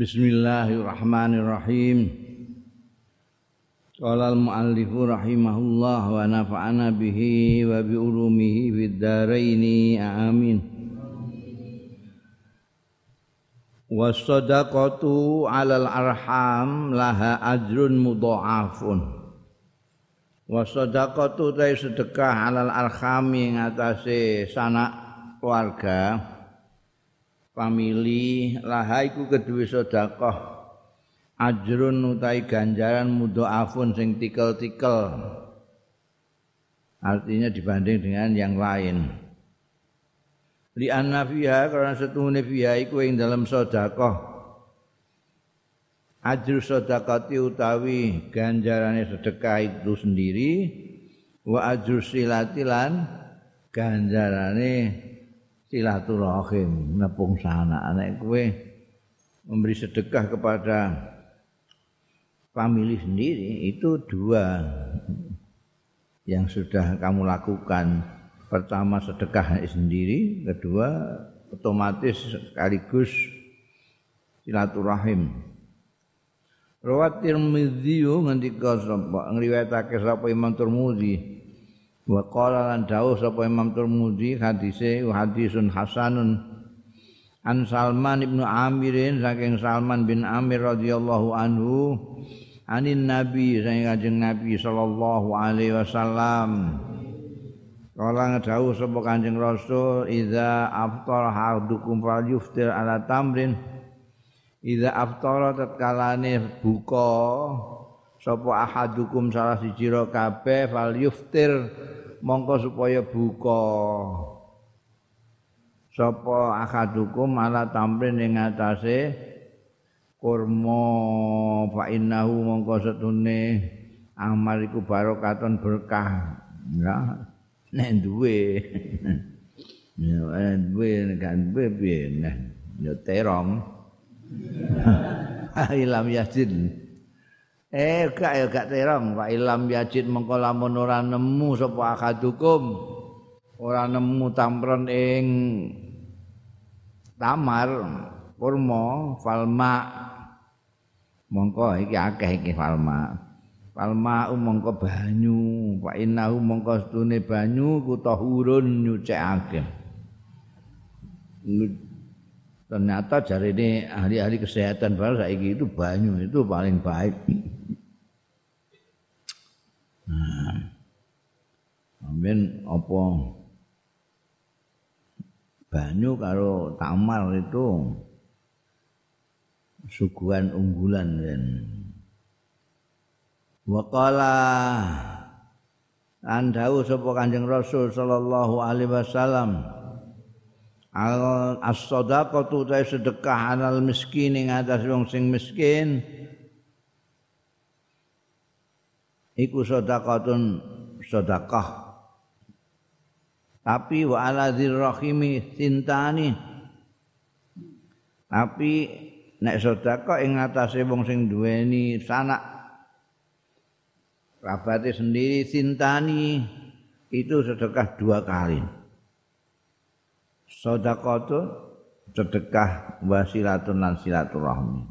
Bismillahirrahmanirrahim. Qala al-muallifu rahimahullah wa nafa'ana bihi wa bi ulumihi fid dharain amin. Wasadaqatu 'alal arham laha ajrun mudha'afun. Wasadaqatu ta sedekah 'alal arham ing atase sanak keluarga famili. Laha iku kedue sedekah. Ajrun utai ganjaran mudhaafun sing tikel-tikel. Artinya dibanding dengan yang lain. Li anna fiha karena setune fiha iku ing dalam sedekah. Ajru sedekati utawi ganjarane sedekah itu sendiri. Wa ajru silatilan ganjarane silaturahim nepung sana. Anak kue memberi sedekah kepada famili sendiri itu dua yang sudah kamu lakukan. Pertama sedekah sendiri kedua otomatis sekaligus silaturahim. Rawat Tirmidzi ngendika sapa ngriwayatake sapa Imam Tirmidzi wa qala lan dawuh sapa Imam Tirmidzi hadise hadisun hasanun. An Salman ibnu Amirin saking Salman bin Amir radhiyallahu anhu anin nabi saking kanjeng nabi sallallahu alaihi wasallam. Kala ngedawuh sapa Kanjeng Rasul idza aftar hadukum fal yuftir ala tamrin. Idza aftara tatkalane buka sapa ahadukum salah siji kabeh fal yuftir mongko supaya buka. Sapa akadukum ala tamrin ing atase kurma fa innahu mongko setune amal iku barokatan berkah. Ya nek duwe. Ya duwe nek duwe piye? Nek ya terong. Ilam yasin Eh gak ya gak terong Pak Ilam Yajid mengko lamun ora nemu sapa akadukum ora nemu tampron ing tamar kurma falma. Mongko iki akeh iki falma. Falma mongko banyu Pak Inahu mongko stune banyu ku tahurun nyucekake ternyata jari ini ahli-ahli kesehatan baru saiki itu banyu itu paling baik Amin apa banyu karo tamar itu suguhan unggulan kan. Waqala andau sapa Kanjeng Rasul sallallahu alaihi wasallam al as-sadaqatu ta sedekah anal miskin ing atas wong sing miskin iku sedekatun sedekah tapi wa ala dzirrahimi sintani. Tapi nek sedekah ing atase wong sing duweni sanak kerabate sendiri sintani itu sedekah dua kali. Sedekah itu sedekah wasilatun lan silaturahmi.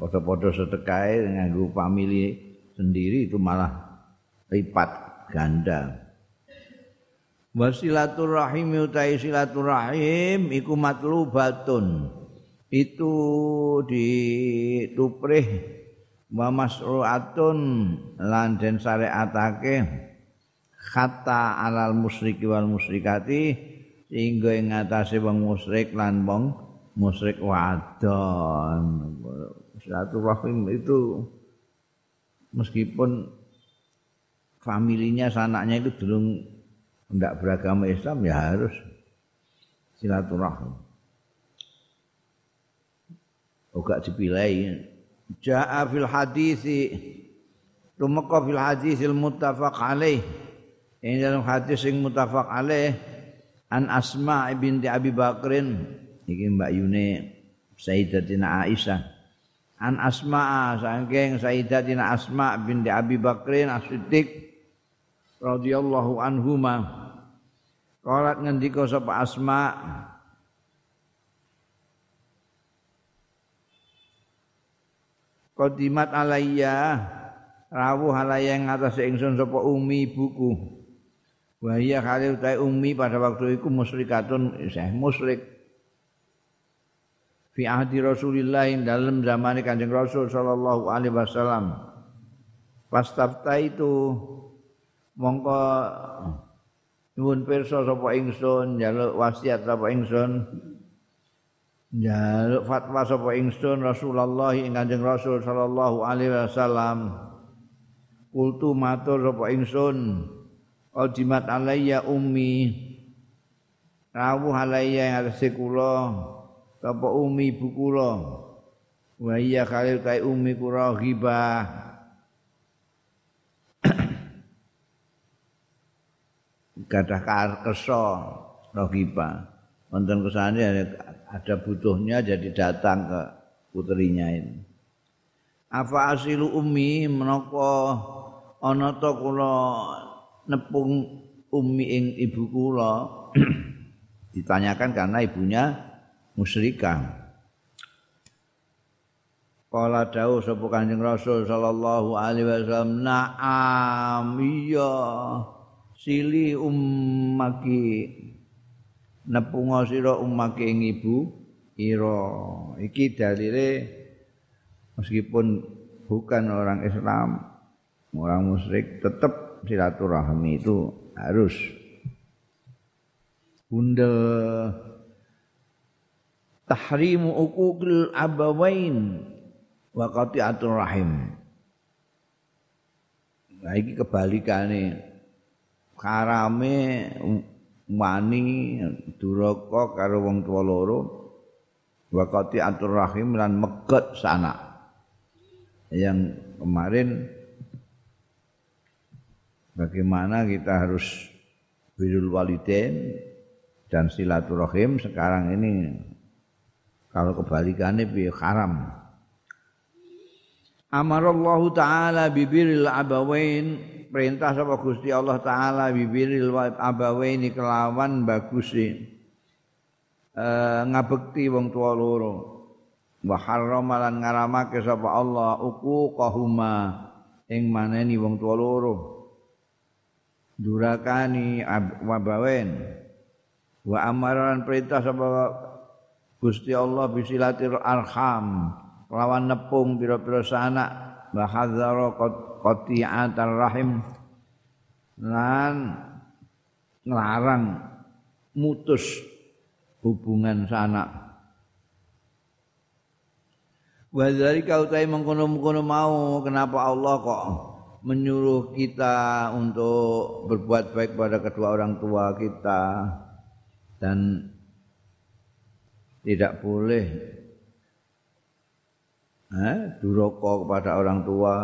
Podo-podo sedekah nganggo famili sendiri itu malah lipat ganda. Wasilaturrahim utai silaturahim iku matlubatun. Itu dituprih wa masru'atun lan den syariatake kata alal musyriki wal musyrikati sehingga ing ngatasé wong musyrik lan wong musyrik wadon silaturahim itu meskipun familinya sanaknya itu belum tidak beragama Islam ya harus silaturahim. Oga dipilih Ja'a fil hadisi Tumeka fil hadisil muttafaq alaih. Ini dalam hadis yang muttafaq alaih An Asma binti Abi Bakrin iki Mbak Yune Sayyidatina Aisyah. An Asma saking Sayyidatina Asma binti Abi Bakrin As-Siddiq radhiyallahu anhuma qalat ngendika sapa asma Qadimat alayya rawuh alayya ing atas ingsun sapa umi buku. Wa iya kali utai umi pada waktu itu musyrikatun isih musyrik. Fi ahdi Rasulillah dalam zaman Kanjeng Rasul sallallahu alaihi wasallam. Pastafta itu mongko nyuwun pirsa sapa ingsun njaluk wasiat sapa ingsun njaluk fatwa sapa ingsun Rasulullah ing Kanjeng Rasul sallallahu alaihi wasallam. Kultu matur sapa ingsun Qadimat alayya ummi. Rawuh alayya yang atase kula sapa ummi ibu kula? Wa iya khalil kai ummi kula ghibah gadah kersa rohiba wonten kesane ada butuhnya jadi datang ke putrinya ini. Apa asilu ummi menapa ana ta kula nepung ummi ing ibu kula? Ditanyakan karena ibunya musyrikah. Kala dawuh sapa Kanjeng Rasul sallallahu alaihi wasallam na'am iya sili ummaki nepunga sira ummaki ing ibu ira. Iki dalile meskipun bukan orang Islam orang musyrik tetap silaturahmi itu harus. Bunda tahrimu uquqil abawain wa qati'atur rahim. Nah iki kebalikane karame wani duraka karo wong tuwa loro wakati atur rahim lan meget sana yang kemarin bagaimana kita harus birul waliden dan silaturahim sekarang ini kalau kebalikannya bi haram. Amarallahu taala bibiril abawain perintah sapa Gusti Allah taala bibiril abawaini kelawan bagusi. E, ngabekti wong tua loro. Wa harrama lan ngaramake sapa Allah uquqahuma ing maneni wong tua loro. Durakani wabawen wa amaran perintah sapa Gusti Allah bisilatir arham lawan nepung pira-pira sanak. Wa hadzara qati'atar rahim. Lan nglarang mutus hubungan sanak. Wa dzalika utai mengkono-mengkono mau kenapa Allah kok menyuruh kita untuk berbuat baik pada kedua orang tua kita? Dan tidak boleh eh, duroko kepada orang tua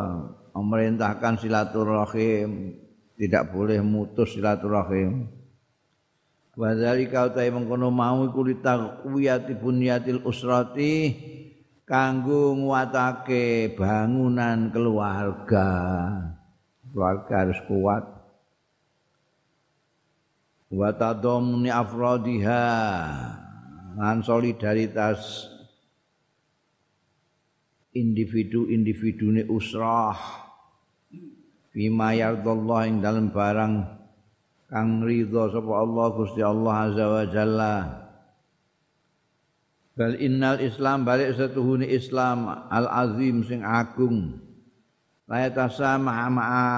memerintahkan silaturahim. Tidak boleh mutus silaturahim. Wa dzalika utai mengkono mau iku litakwiyati bunyatil usrati kanggo nguatake bangunan keluarga. Keluarga harus kuat. Wa tadamuni afradiha lan solidaritas individu-individune usrah bima yardallah ing dalam barang kang ridha sapa Allah Gusti Allah azza wa jalla. Bal innal islam balik satuhune islam al azim sing agung. La yatasama ma'a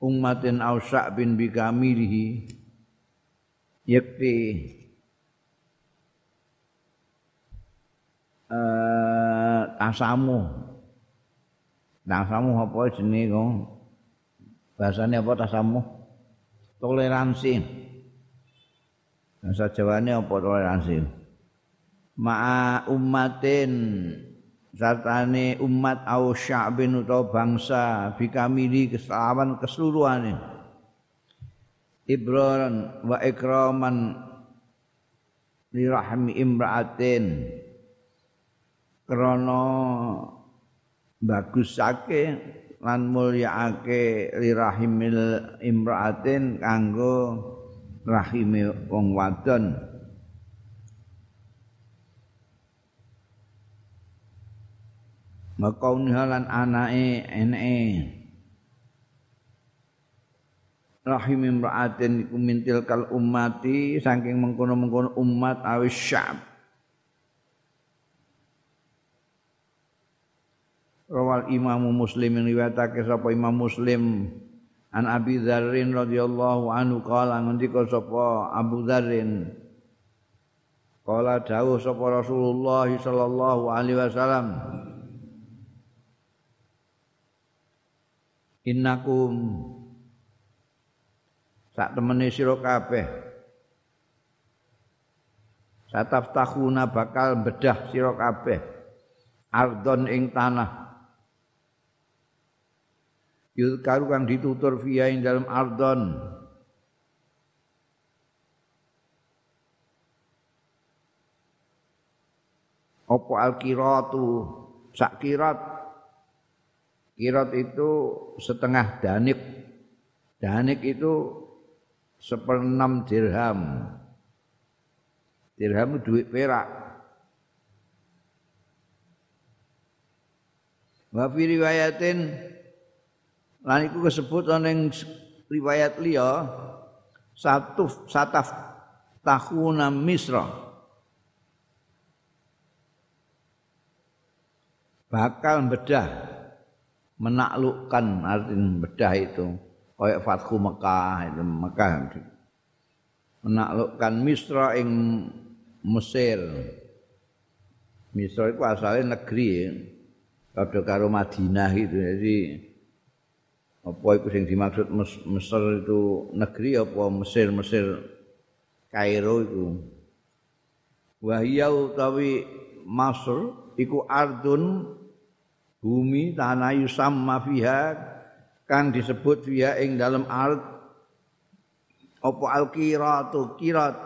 ummatin aw sya'bin bi kamilihi. Yakti. Eh tasamuh Tasamuh apa jenenge kok? Bahasane apa tasamuh? Toleransi. Bahasa Jawane apa toleransi? Ma'a ummatin sartane umat au sya'bin utawa bangsa bikamili keselawan keseluruhane ibran wa ikraman li rahmi imra'atin krana bagusake lan mulyaake lirahimil imraatin kanggo rahime wong wadon. Makauniha lan anake eneke rahim imra'atin iku mintil kal ummati saking mengkono-mengkono umat awis syab Rawal Imam Muslim yang riwayatake sapa Imam Muslim. An Abi Dzarrin radhiyallahu anhu kala ngendika sapa Abu Dzarrin. Kala dawuh sapa Rasulullah sallallahu alaihi wasallam. Innakum sak temene sira kabeh bakal bedah sira kabeh ardon ing tanah yulkaru kang ditutur via ing dalam ardon opo alkiratu sak kirat kirat itu setengah danik danik itu seperenam dirham. Dirham duit perak. Wa fi riwayatin lan iku kesebut ana ing riwayat liya satu sataf tahuna misra bakal bedah menaklukkan artinya bedah itu kayak Fathu Mekah itu Mekah menaklukkan Misra ing Mesir Misra itu asalnya negeri ya. Karo Madinah gitu jadi apa itu yang dimaksud Mesir itu negeri apa Mesir Mesir Kairo itu wahiyau utawi Masr iku ardun bumi tanah yusam mafiha kang disebut via ing dalam ard. Apa al qiratu qirat.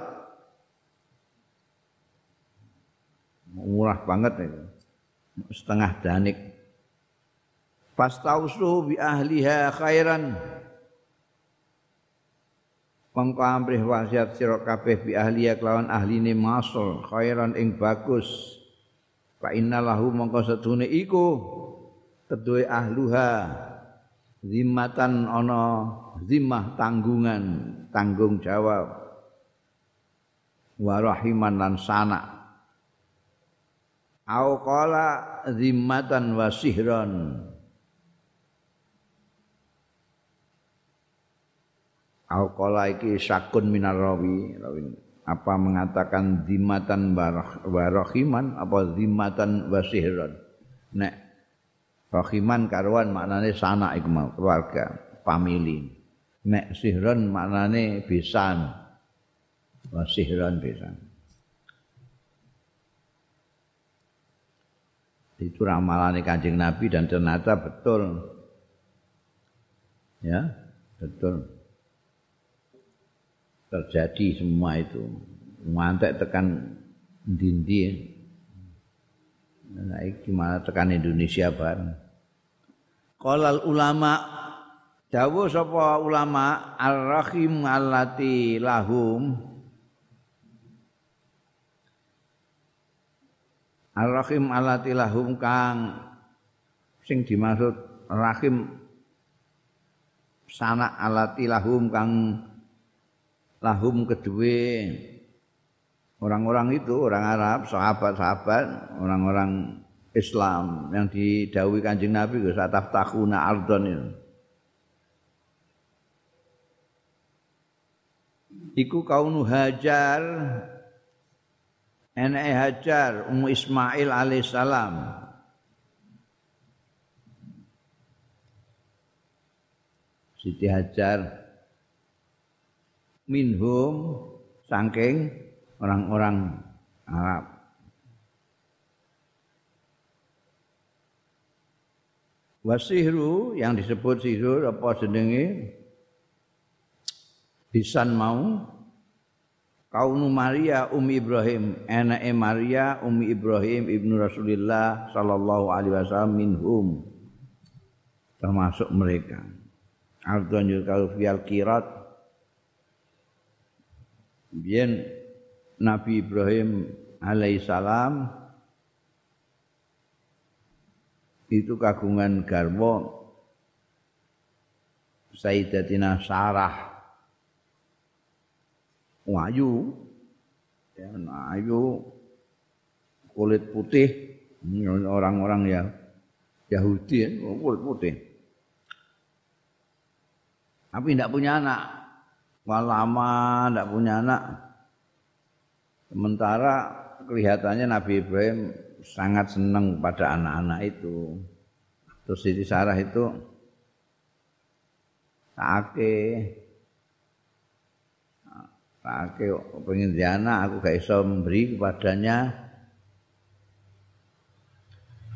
Murah banget itu setengah danik fastausu bi ahliha khairan. Mongko amrih wasiat sira kabeh bi ahliya kelawan ahline masal khairan ing bagus. Fa innalahu mongko sedune iku keduwe ahluha zimmatan ana zimmah tanggungan tanggung jawab. Wa rahiman lan sana. Au qala zimmatan wa sihran au qala iki sakun minar rawi apa mengatakan zimmatan wa rahiman apa zimmatan wa sihran nek Rahiman karuan maknane sanak iku keluarga, famili. Nek sihron maknane besan. Wa sihron besan. Itu ramalan Kanjeng Nabi dan ternyata betul. Ya, betul. Terjadi semua itu. Mantek tekan dindi. Nah, iki malah tekan Indonesia bareng. Qalal ulama dawuh sapa ulama ar-rahim allati lahum Ar-rahim allati lahum kang sing dimaksud rahim sanak alati lahum kang lahum kedue. Orang-orang itu orang Arab sahabat-sahabat orang-orang Islam yang didawi Kanjeng Nabi ku tahuna ardon itu. Iku kaunu Hajar Enak Hajar Ummu Ismail alaihissalam Siti Hajar minhum saking orang-orang Arab. Wasihru yang disebut sihru apa jenenge? Bisan mau. Kaunu Maria Umi Ibrahim. Enake Maria Umi Ibrahim ibnu Rasulillah sallallahu alaihi wasallam minhum. Termasuk mereka. Ardon yukal fial kirat Bien Nabi Ibrahim alaihissalam itu kagungan garwa Sayyidatina Sarah. Wayu. Ya, ayu kulit putih. Orang-orang ya Yahudi ya, kulit putih. Tapi tidak punya anak lama tidak punya anak. Sementara kelihatannya Nabi Ibrahim sangat senang pada anak-anak itu. Terus Siti Sarah itu take take pengen anak aku gak iso memberi kepadanya.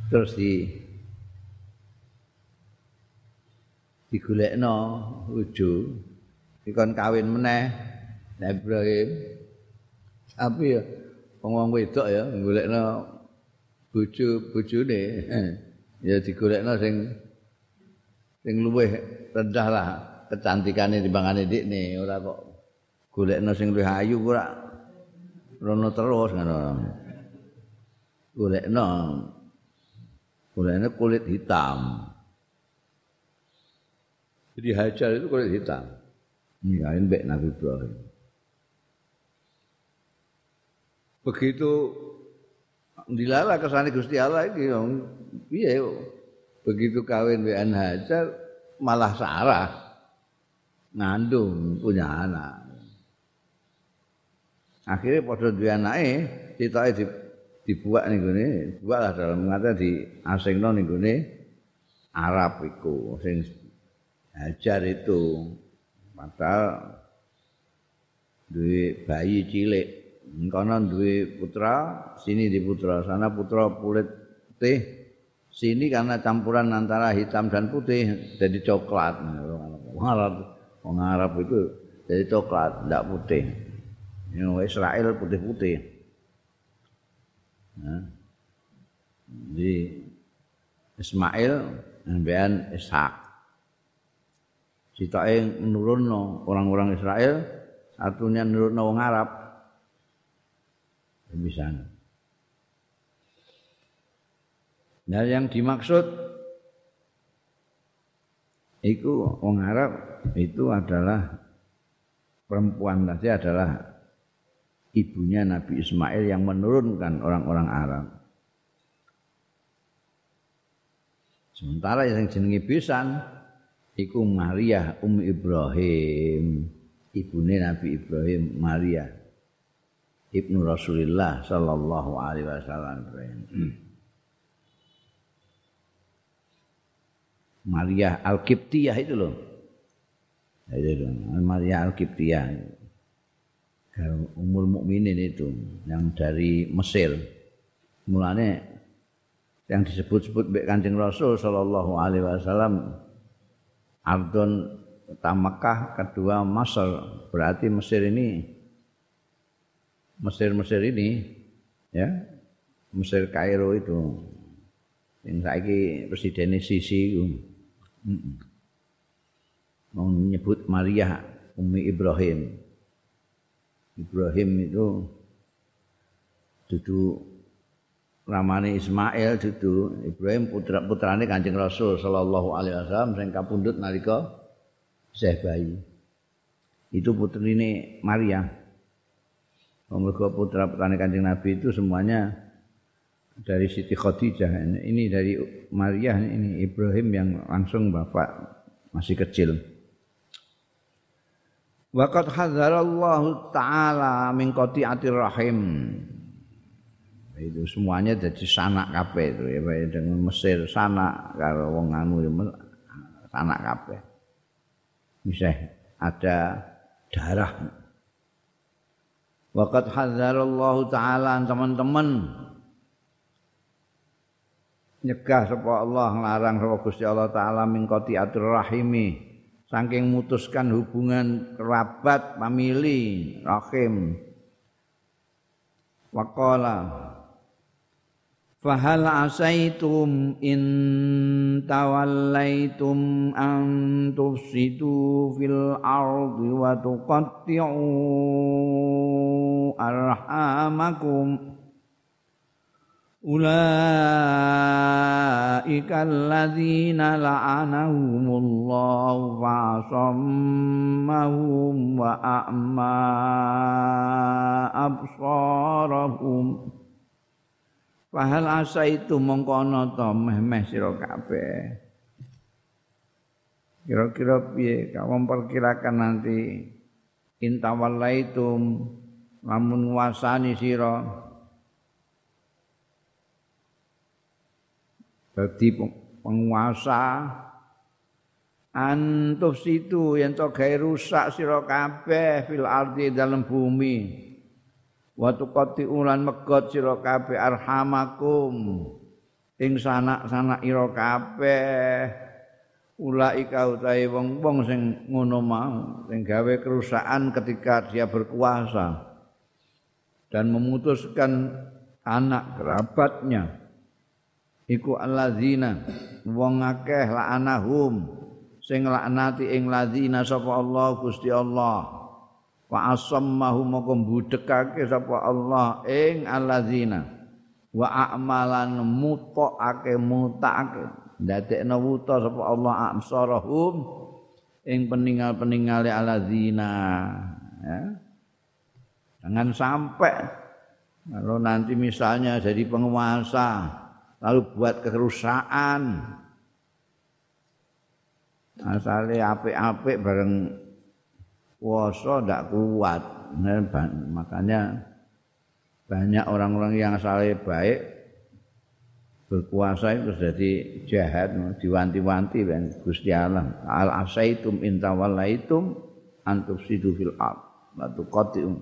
Terus di digolekno uju dikon kawin meneh. Nabi Ibrahim. Tapi ya wong wedok ya golekno bojo bojone. Ya digolekno sing sing luwih rendah lah kecantikane timbangane ndikne ora kok golekno sing luwih ayu ora rono terus ngono. Golekno golekno kulit hitam. Jadi hajar itu kulit hitam ini mbek Nabi Ibrahim. Begitu dilala kesane Gusti Allah iki piye begitu kawin mbek Hajar malah Sarah ngandung punya anak. Akhirnya pada dua anake ditoke di dibuat nih gini buat lah dalam ngata di asingno nih gini Arab iku sing Hajar itu padahal duwe bayi cilik kono duwe putra, sini di putra, sana putra kulit putih, sini karena campuran antara hitam dan putih jadi coklat. Wong Arab itu jadi coklat, tidak putih. Yang Israel putih-putih. Nah. Jadi Ismail ambean Ishak. Citake nurunno orang-orang Israel, satunya nurunno wong Arab. bisa. Nah yang dimaksud itu orang Arab itu adalah perempuan tadi adalah ibunya Nabi Ismail yang menurunkan orang-orang Arab. Sementara yang jenenge Bisan iku Maria Um Ibrahim, ibune Nabi Ibrahim Maria. Ibnu Rasulullah sallallahu alaihi wasallam. Maria Al-Qibtiyah itu loh. Itu Maria Al-Qibtiyah. Umul Mukminin itu yang dari Mesir. Mulanya yang disebut-sebut Kanjeng Rasul sallallahu alaihi wasallam Ardon pertama Mekah, kedua Masar. Berarti Mesir ini Mesir-Mesir ini ya Mesir Kairo itu. Yang saiki presiden Sisi itu. Mau menyebut Maria Umi Ibrahim. Ibrahim itu duduk ramane Ismail duduk Ibrahim putra putrane Kanjeng Rasul sallallahu alaihi wasallam sing kapundhut nalika isih bayi itu putrine Maria Mergo putra putrane Kanjeng Nabi itu semuanya dari Siti Khadijah. Ini dari Maria ini Ibrahim yang langsung bapak masih kecil. Waqad hadzarallahu taala min qati'atir rahim. Itu semuanya jadi sanak kabeh itu ya dengan Mesir sanak karo wong anu ya sanak kabeh. Bisa ada darah. Waqad hadzarallahu taala teman-teman. Nyegah sapa Allah nglarang sapa Gusti Allah taala min qati'atur rahimi. Saking mutuskan hubungan kerabat famili rahim. Waqala فهل عسيتم إن توليتم أن تفسدوا في الأرض وتقطعوا أرحامكم؟ أولئك الذين لعنهم الله فعصمهم وأعمى أبصارهم ۖ. Fahal asa itu mongkono to meh-meh sira kabeh. Kira-kira piye? Kamu perkirakan nanti. Intawallaitum lamun nguasani sira. Dadi penguasa. Antuh situ yang to rusak sira kabeh fil ardi dalam bumi wa tuqati ulan megot sira kabeh arhamakum. Ing sanak-sanak ira kabeh. Ulaika utahe wong-wong sing ngono mau sing gawe kerusakan ketika dia berkuasa dan memutuskan anak kerabatnya. Iku alladzina wong akeh la'anahum sing laknati ing ladzina sapa Allah Gusti Allah wa asammahu moko budekake sapa Allah ing alladzina wa a'malan mutaqake mutaqake ndadekno wuta sapa Allah amsarahum ing peninggal-peningale aladzina ya. Jangan sampai kalau nanti misalnya jadi penguasa lalu buat kerusakan. Asalnya apik-apik bareng puasa ndak kuat. Nah, makanya banyak orang-orang yang asalnya baik berkuasa itu jadi jahat diwanti-wanti ben Gusti Allah. Al asaitum in tawallaitum antufsidu fil ard. Wa tuqatiu.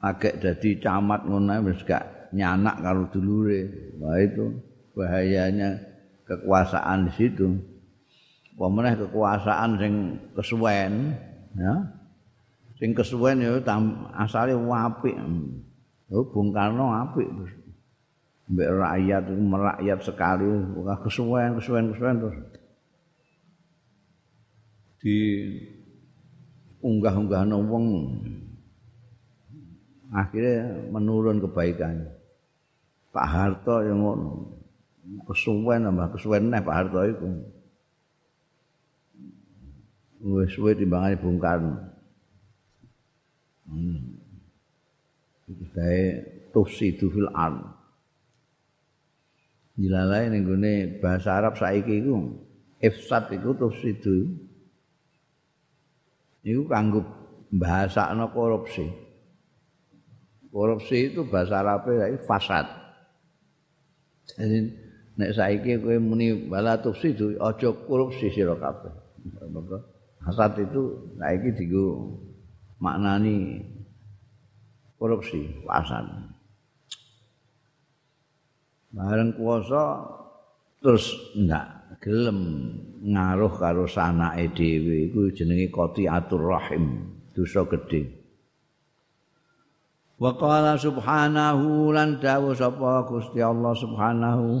Agak jadi camat ngono wis gak nyanak karo dulure. Wah itu bahayanya kekuasaan di situ. Pemenah kekuasaan sing kesuwen ya. Sing kesuwen ya asale apik. Oh Bung Karno apik mbek rakyat merakyat sekali. Bukan kesuwen kesuwen kesuwen terus. Di unggah-unggah wong. Akhirnya menurun kebaikan Pak Harto yang ngono. Kesuwen tambah kesuwen nih Pak Harto itu wis suwe timbangane Bung Karno. Hmm. Saya tusidu fil ardh dilalai ning gone bahasa Arab saiki iku ifsad iku tufsidu iku kanggo bahasakno korupsi. Korupsi itu bahasa Arab e fasad. Jadi nek saiki kowe muni wala tufsidu aja korupsi sira kabeh fasad itu saiki digo maknani korupsi fasad bareng kuasa terus ndak gelem ngaruh karo sanake dhewe iku jenenge qati'atur rahim dosa gedhe. Wa qala subhanahu lan dawu sapa Gusti Allah subhanahu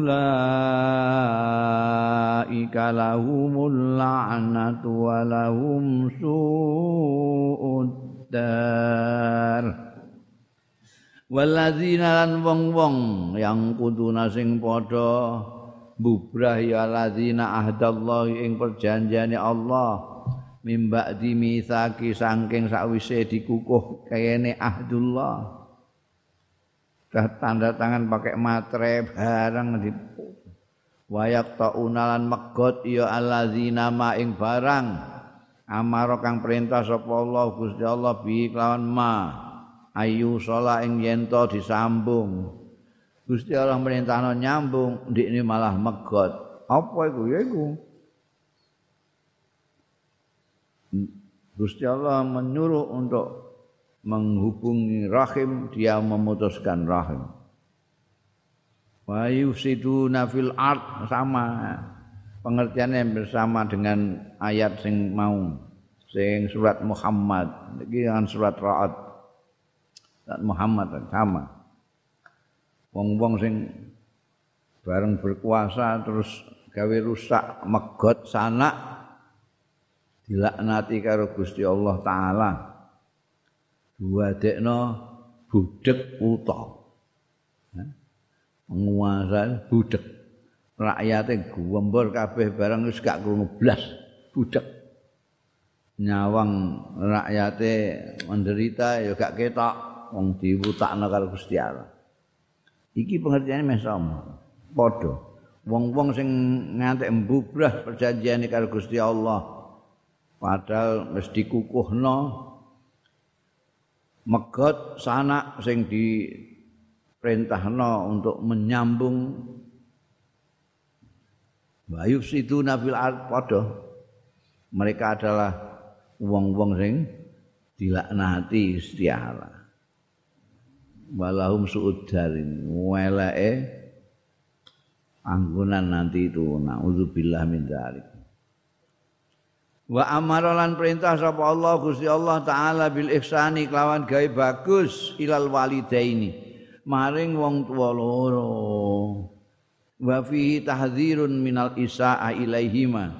ulaika lahumul la'natu wa lahum su'ud dar waladzina lan wong-wong yang kuduna sing padha bubrah ya ladzina ahdallahi ing perjanjiane Allah mimba di mitsaki saking sakwise dikukuh kayane ahdullah Dah tanda tangan pakai matre barang di wayak unalan megot ya alladzina ma ing barang. Amaro kang perintah sapa Allah Gusti Allah bi kelawan ma. Ayu sala ing yento disambung. Gusti Allah merintahno nyambung ndik ini malah megot. Apa iku? Ya iku. Gusti Allah menyuruh untuk menghubungi rahim dia memutuskan rahim. Wa yusiduna fil art sama. Pengertiannya bersama dengan ayat sing mau sing surat Muhammad. Iki kan surat Ra'ad surat Muhammad sama. Wong-wong sing bareng berkuasa terus gawe rusak megot sanak dilaknati karo Gusti Allah taala duwadekno budek uta. Penguasa budek rakyate guwembur kabeh barang wis gak krungu blas budek nyawang rakyate menderita ya gak ketok wong diwutakno karo Gusti Allah. Iki pengertiane meh sama padha. Wong-wong sing ngantek mbubrah perjanjiane karo Gusti Allah padahal mesti kukuhno megot sanak sing di perintahno untuk menyambung Bayu situ nafil art podo. Mereka adalah wong-wong sing dilaknati istiala. Walahum suudarin welae anggunan nanti itu naudzubillah min dzalik. Wa amaralan perintah sapa Allah Gusti Allah taala bil ihsani kelawan gawe bagus ilal walidaini. Maring wong tuwa loro. Wa fihi tahdzirun minal isaa ilaihima.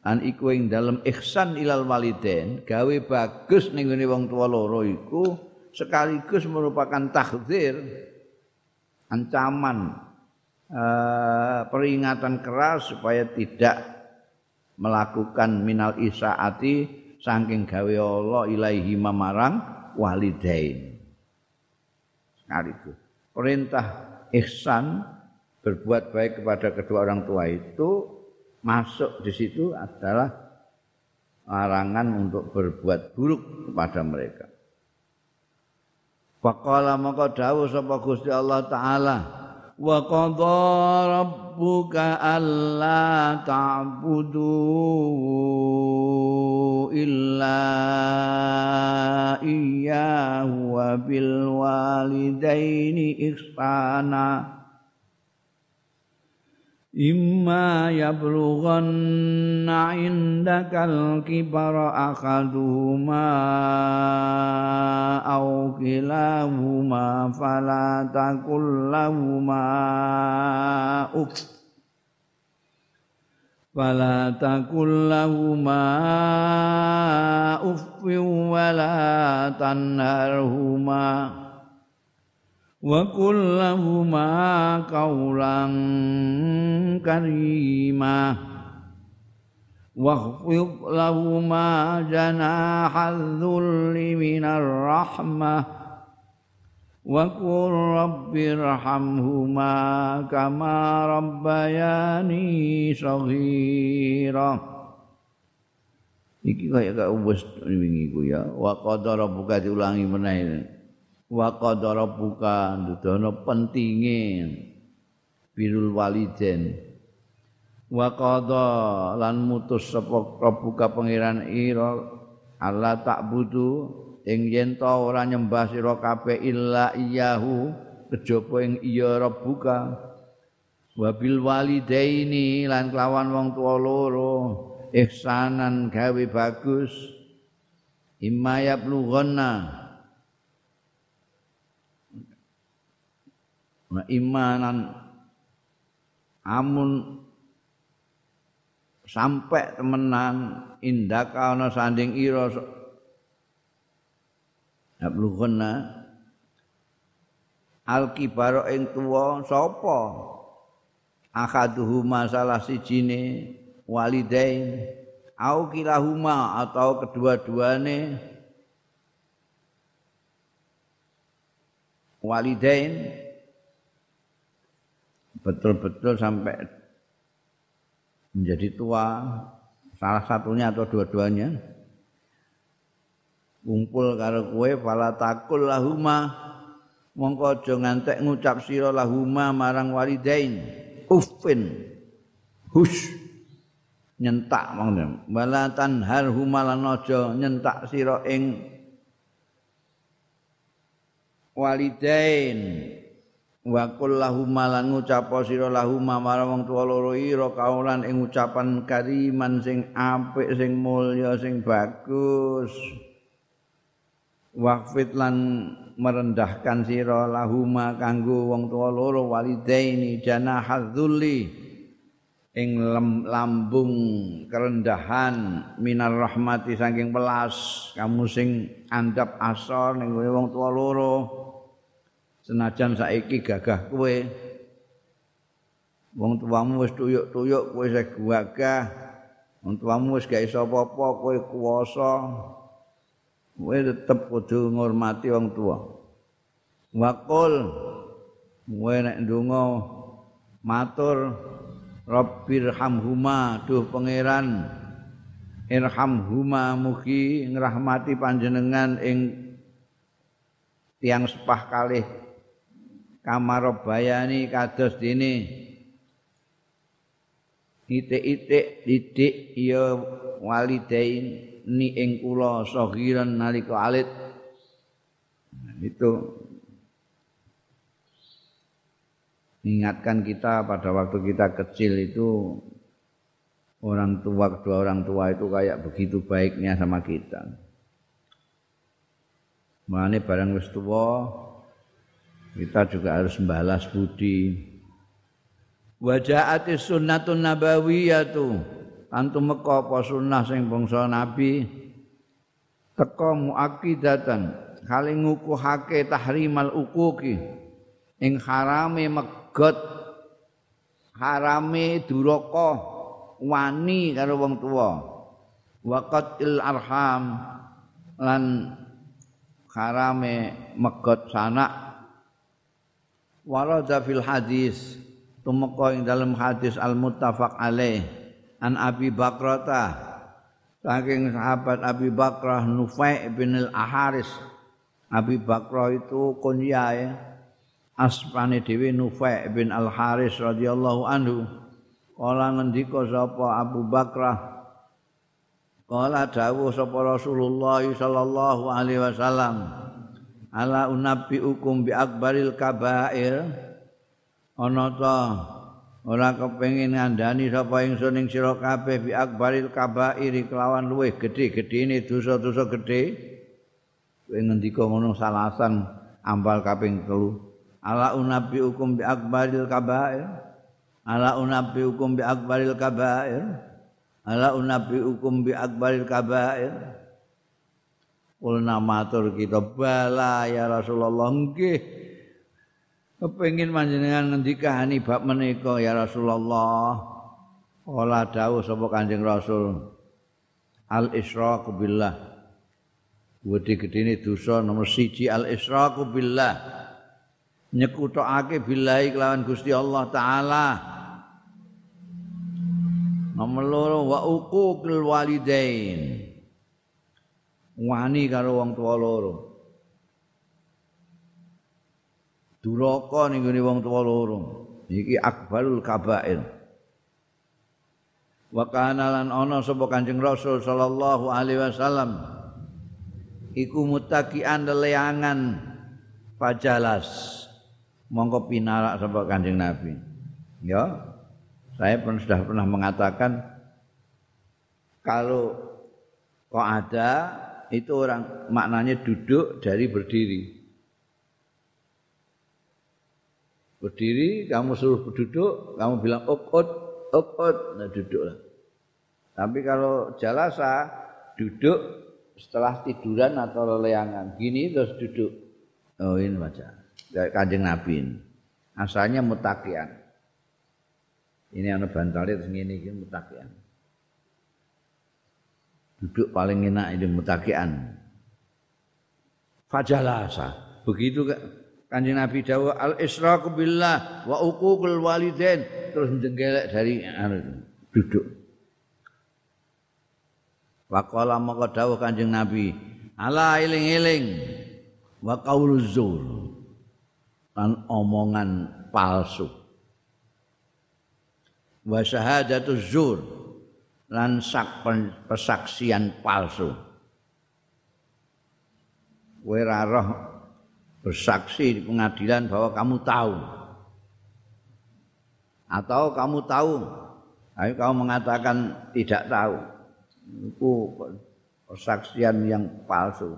An iku ing dalem ihsan ilal walidain gawe bagus ning ngene wong tuwa loro iku sekaligus merupakan tahdzir ancaman uh, peringatan keras supaya tidak melakukan minal isaati saking gawe Allah ilaihi marang walidain sekaligus perintah ihsan berbuat baik kepada kedua orang tua itu masuk di situ adalah larangan untuk berbuat buruk kepada mereka. Faqala maka dawuh sapa Gusti Allah taala wa qadha rabbuka alla ta'budu illa iyyahu wa Imma yablughanna indakal kibara akaduhuma au kilahuma fala takul lahuma uff fala takul lahuma uff wala tanharhuma وقل لهما قولا كريما واخفض لهما جناح الذل من الرحمه وقل رب ارحمهما كما ربياني صغيرا iki kaya gak wis wingi ku ya wa qadara buka diulangi meneh Wa qadara buka ndudono pentinge birul waliden. Wa qada lan mutus sapa buka pangeran ira Allah tak butuh ing yen ta ora nyembah sira kabeh illa iyahu kejaba ing iya rabbuka. Wabil walidaini lan kelawan wong tuwa loro ihsanan gawe bagus. Imma yablughanna wa imanan amun sampai temenan indaka ana sanding ira Ablughana Al-kibaro ing tuwa sapa? Akaduhuma salah sijine walidain. Au kilahuma atau kedua-duane? Walidain betul-betul sampai menjadi tua salah satunya atau dua-duanya. Kumpul karo kowe fala takul lahuma mongko aja ngantek ngucap sira lahuma marang walidain. Uffin hus nyentak monggo. Balatan har humalan aja nyentak sira ing walidain wa qul lahum lan ngucap sira lahum marang wong tuwa loro ira kaulan ing ucapan kariman sing apik sing mulya sing bagus. Waqfit lan merendahkan sira lahuma kanggo wong tuwa loro walidaini janahadzulli ing lambung kerendahan minar rahmati saking welas. Kamu sing andap asor ning wong tuwa loro senajan saiki gagah kowe. Wong tuamu wis tuyuk-tuyuk kowe wis gagah. Wong tuamu wis gak iso apa-apa kowe kuwasa. Kowe tetep kudu ngurmati wong tua waqul kowe nek ndonga matur Rabbir hamhuma duh pangeran irhamhuma mugi ngrahmati panjenengan ing tiang sepah kalih kamarobayani kados dene. Itik-itik didik ya walidain ni ing kula sagiran nalika alit. Nah, itu. Ingatkan kita pada waktu kita kecil itu orang tua kedua orang tua itu kayak begitu baiknya sama kita. Mulane barang wis tua kita juga harus membalas budi. Wajaati sunnatun nabawiyatu. Antu meka apa sunnah sing bangsa nabi? Teka muakidatan. Kali ngukuhake tahrimal ukuki ing harame megot harame duraka wani karo wong tuwa. Waqatil arham. Lan harame megot sanak warada fil hadis tumeka ing dalam hadis al muttafaq alaih an Abi Bakrata. Saking sahabat Abi Bakrah Nufai bin al Aharis Abi Bakrah itu kunyae aspane dhewe Nufai bin al Haris radhiyallahu anhu. Kala ngendika sapa Abu Bakrah kala dawuh sapa Rasulullah sallallahu alaihi wasallam ala unabbi ukum bi akbaril kabair. Ana ta ora kepengin ngandani sapa ingsun ing sira kabeh bi akbaril kabair kelawan luweh gedhe-gedhene dosa-dosa gedhe. Kowe ngendika ngono salasan ambal kaping telu. Ala unabbi ukum bi akbaril kabair. Ala unabbi ukum bi akbaril kabair. Ala unabbi ukum bi akbaril kabair Kulna matur kita bala ya Rasulullah nggih. Kepengin panjenengan ngendikani bab menika ya Rasulullah. Ola dawuh sapa Kanjeng Rasul. Al Israq billah. Gedhe-gedhene dosa nomor siji al Israq billah. Nyekutokake billahi kelawan Gusti Allah taala. Nomor loro wa uququl walidain. Wani karo wong tuwa loro. Duraka ning ngene wong tuwa loro. Iki akbarul kabair. Wa kana lan ana sapa Kanjeng Rasul sallallahu alaihi wasallam iku mutakian leleangan fajalas mongko pinarak sapa Kanjeng Nabi. Ya. Saya pernah sudah pernah mengatakan kalau kok ada itu orang maknanya duduk dari berdiri. Berdiri, kamu suruh duduk, kamu bilang ukut, ukut, nah duduklah. Tapi kalau jalasa, duduk setelah tiduran atau leleangan. Gini terus duduk. Oh ini baca. Kanjeng Nabi ini. Asalnya mutakian. Ini yang bantalnya terus ini, ini mutakian. Duduk paling enak itu mutakian fajalasa begitu kanjeng Nabi Dawa al israqu billah wa uququl walidain terus jenggelek dari anu, duduk Waqala maka dawuh Kanjeng Nabi, ala iling-iling wa qauluz zur. Lan omongan palsu. Wa syahadatuz zur. Lan sak pesaksian palsu. Kowe roh bersaksi di pengadilan bahwa kamu tahu. Atau kamu tahu ayo kamu mengatakan tidak tahu. Itu persaksian yang palsu.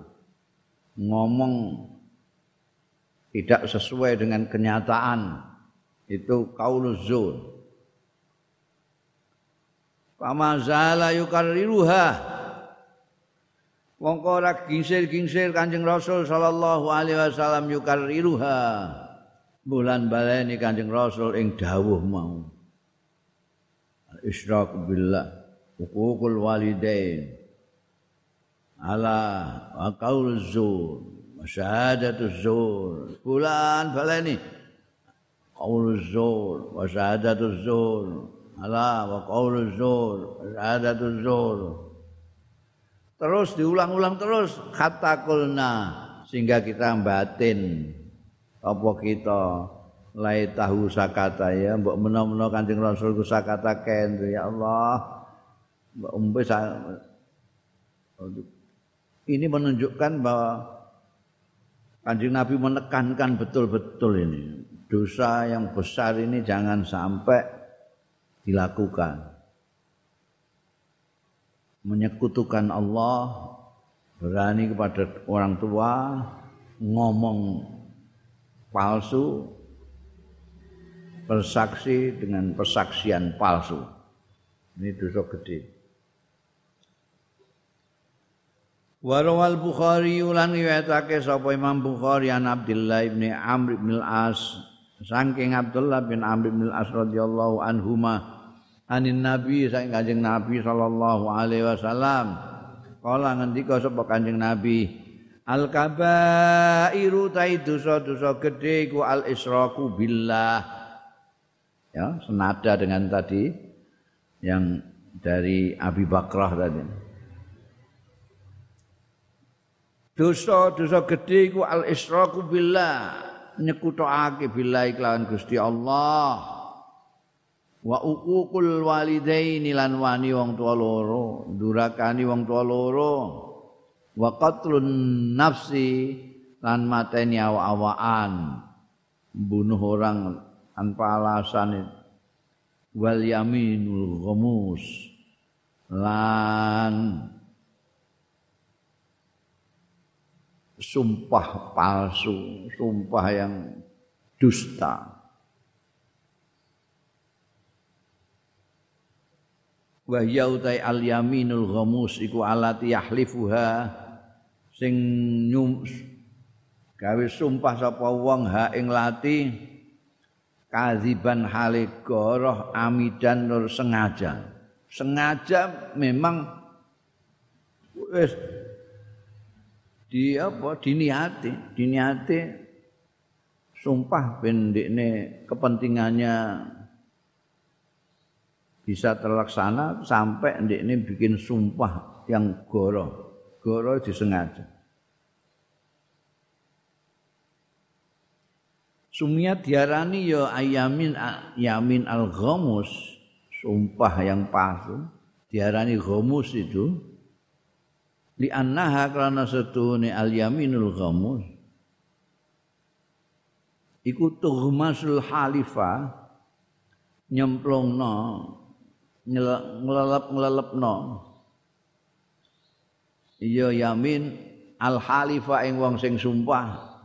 Ngomong tidak sesuai dengan kenyataan. Itu kauluz Kama zala yukarriruha. Mongko ora gingsir-gingsir Kanjeng Rasul sallallahu alaihi wasallam yukarriruha. Bulan baleni Kanjeng Rasul ing dawuh mau. Isyrak billah hukukul walidain. Ala wa qauluz zur syahadatul zur. Bulan baleni qauluz zur wa syahadatul zur ala wa qauluz zur syahadatul zur terus diulang-ulang terus kata kulna sehingga kita batin. Apa kita? Lai tahu sakata ya. Mbok menawa-menawa Kanjeng Rasul ku sakata ken ya Allah. Mbok umbe ini menunjukkan bahwa Kanjeng Nabi menekankan betul-betul ini. Dosa yang besar ini jangan sampai dilakukan. Menyekutukan Allah, berani kepada orang tua, ngomong palsu, bersaksi dengan persaksian palsu. Ini dosa gede. Warawal Bukhari ulan riwayatake sapa Imam Bukhari an Abdullah bin Amr bin Al-As saking Abdullah bin Amr bin Al-As radhiyallahu anhuma anin Nabi saking Kanjeng Nabi sallallahu alaihi wasallam. Kala ngendika sapa Kanjeng Nabi? Al kabairu ta dosa-dosa gedhe iku al israku billah. Ya senada dengan tadi yang dari Abi Bakrah tadi. Dosa-dosa gedhe iku al israku billah nyekutake billahi kelawan Gusti Allah wa uququl walidaini lan wani wong tua loro durakani wong tua loro wa qatlun nafsi lan mateni awa-awaan bunuh orang tanpa alasan wal yaminul ghamus lan sumpah palsu, sumpah yang dusta. Wa yautai al yaminul ghamus iku alati yahlifuha sing nyum gawe sumpah sapa wong ha ing lati kaziban hale goroh amidan nur sengaja. Sengaja memang wis di apa diniati diniati sumpah ben ndekne kepentingannya bisa terlaksana sampai ndekne bikin sumpah yang goro. Goro disengaja. Sumia diarani ya ayamin yamin al ghamus sumpah yang palsu. Diarani ghamus itu li annaha karena setune al yaminul ghamus. Iku tuhmasul halifa nyemplungno ngelelep-ngelepno iya yamin al halifa ing wong sing sumpah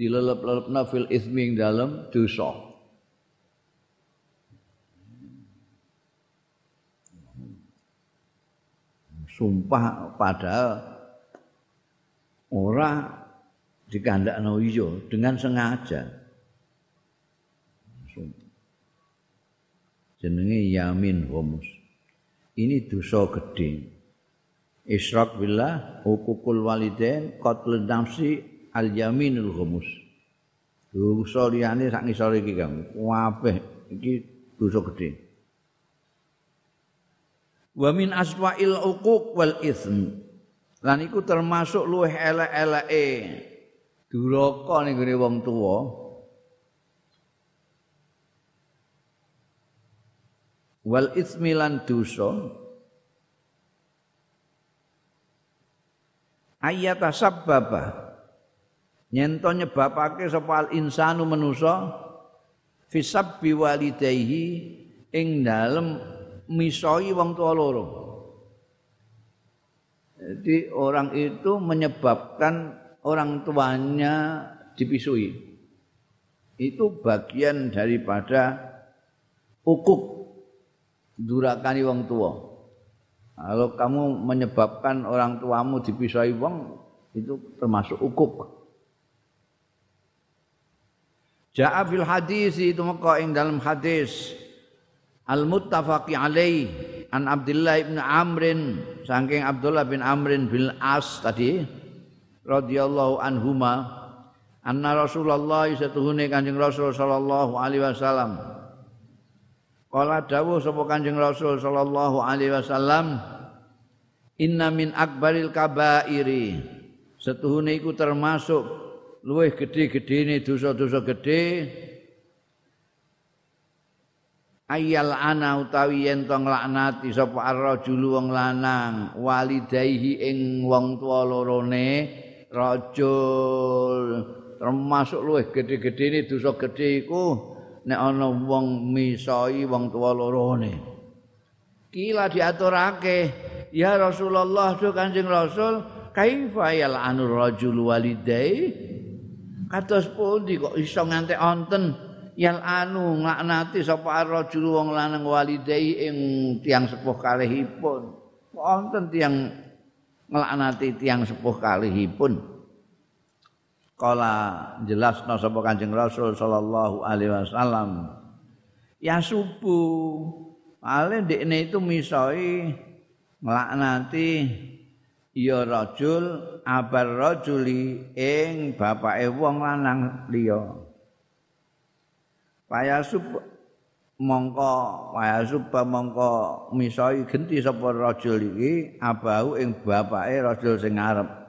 dilelep-lelepno fil ismi ing dalem dosa. Sumpah padahal ora dikandakno iya dengan sengaja jenenge yamin homus ini dosa gede israk billah hukukul walidain qatlun nafsi al yaminul homus dosa liyane sak ngisor iki Kang. Kabeh iki dosa gede wa min aswa'il uquq wal ism lan iku termasuk luweh elek-eleke. Duraka ning gone wong tuwa wal ismi lan dosa ayata sababa nyento nyebabake sapa al insanu manusa fisab biwalidayhi ing dalem misoi wong tua loro. Jadi orang itu menyebabkan orang tuanya dipisui. Itu bagian daripada ukuk durakani wong tua. Kalau kamu menyebabkan orang tuamu dipisui wong itu termasuk ukuk. Ja'a fil hadis itu maka ing dalam hadis al muttafaqi alaih an Abdullah bin Amrin saking Abdullah bin Amrin bin As tadi radhiyallahu anhuma anna Rasulullah satuhune Kanjeng Rasul sallallahu alaihi wasallam Kala dawuh sapa Kanjeng Rasul sallallahu alaihi wasallam Inna min akbaril kabairi. Setuhune iku termasuk luwih gedhe-gedhene dosa-dosa gedhe. Ayal ana utawi yen to nglaknati sapa ar-rajulu wong lanang walidayhi ing wong tuwa lorone rajul. Termasuk luwih gedhe-gedhene dosa gedhe iku nek ana wong misoi wong tuwa lorone kila diaturake. Ya Rasulullah tu Kanjeng Rasul kaifa yal anur rajul walidai? Kados pundi kok iso ngantek onten yal anu nglaknati sapa rajul wong lanang walidai ing tiang sepuh kalihipun. Wonten tiang nglaknati tiang sepuh kalihipun kala jelasna sapa Kanjeng Rasul sallallahu alaihi wasallam ya subuh ale ndekne itu misoi nglaknati ya rajul abar rajuli ing bapake wong lanang liya. Payasub mongko payasub mongko misoi genti sapa rajul iki abau ing bapake rajul sing ngarep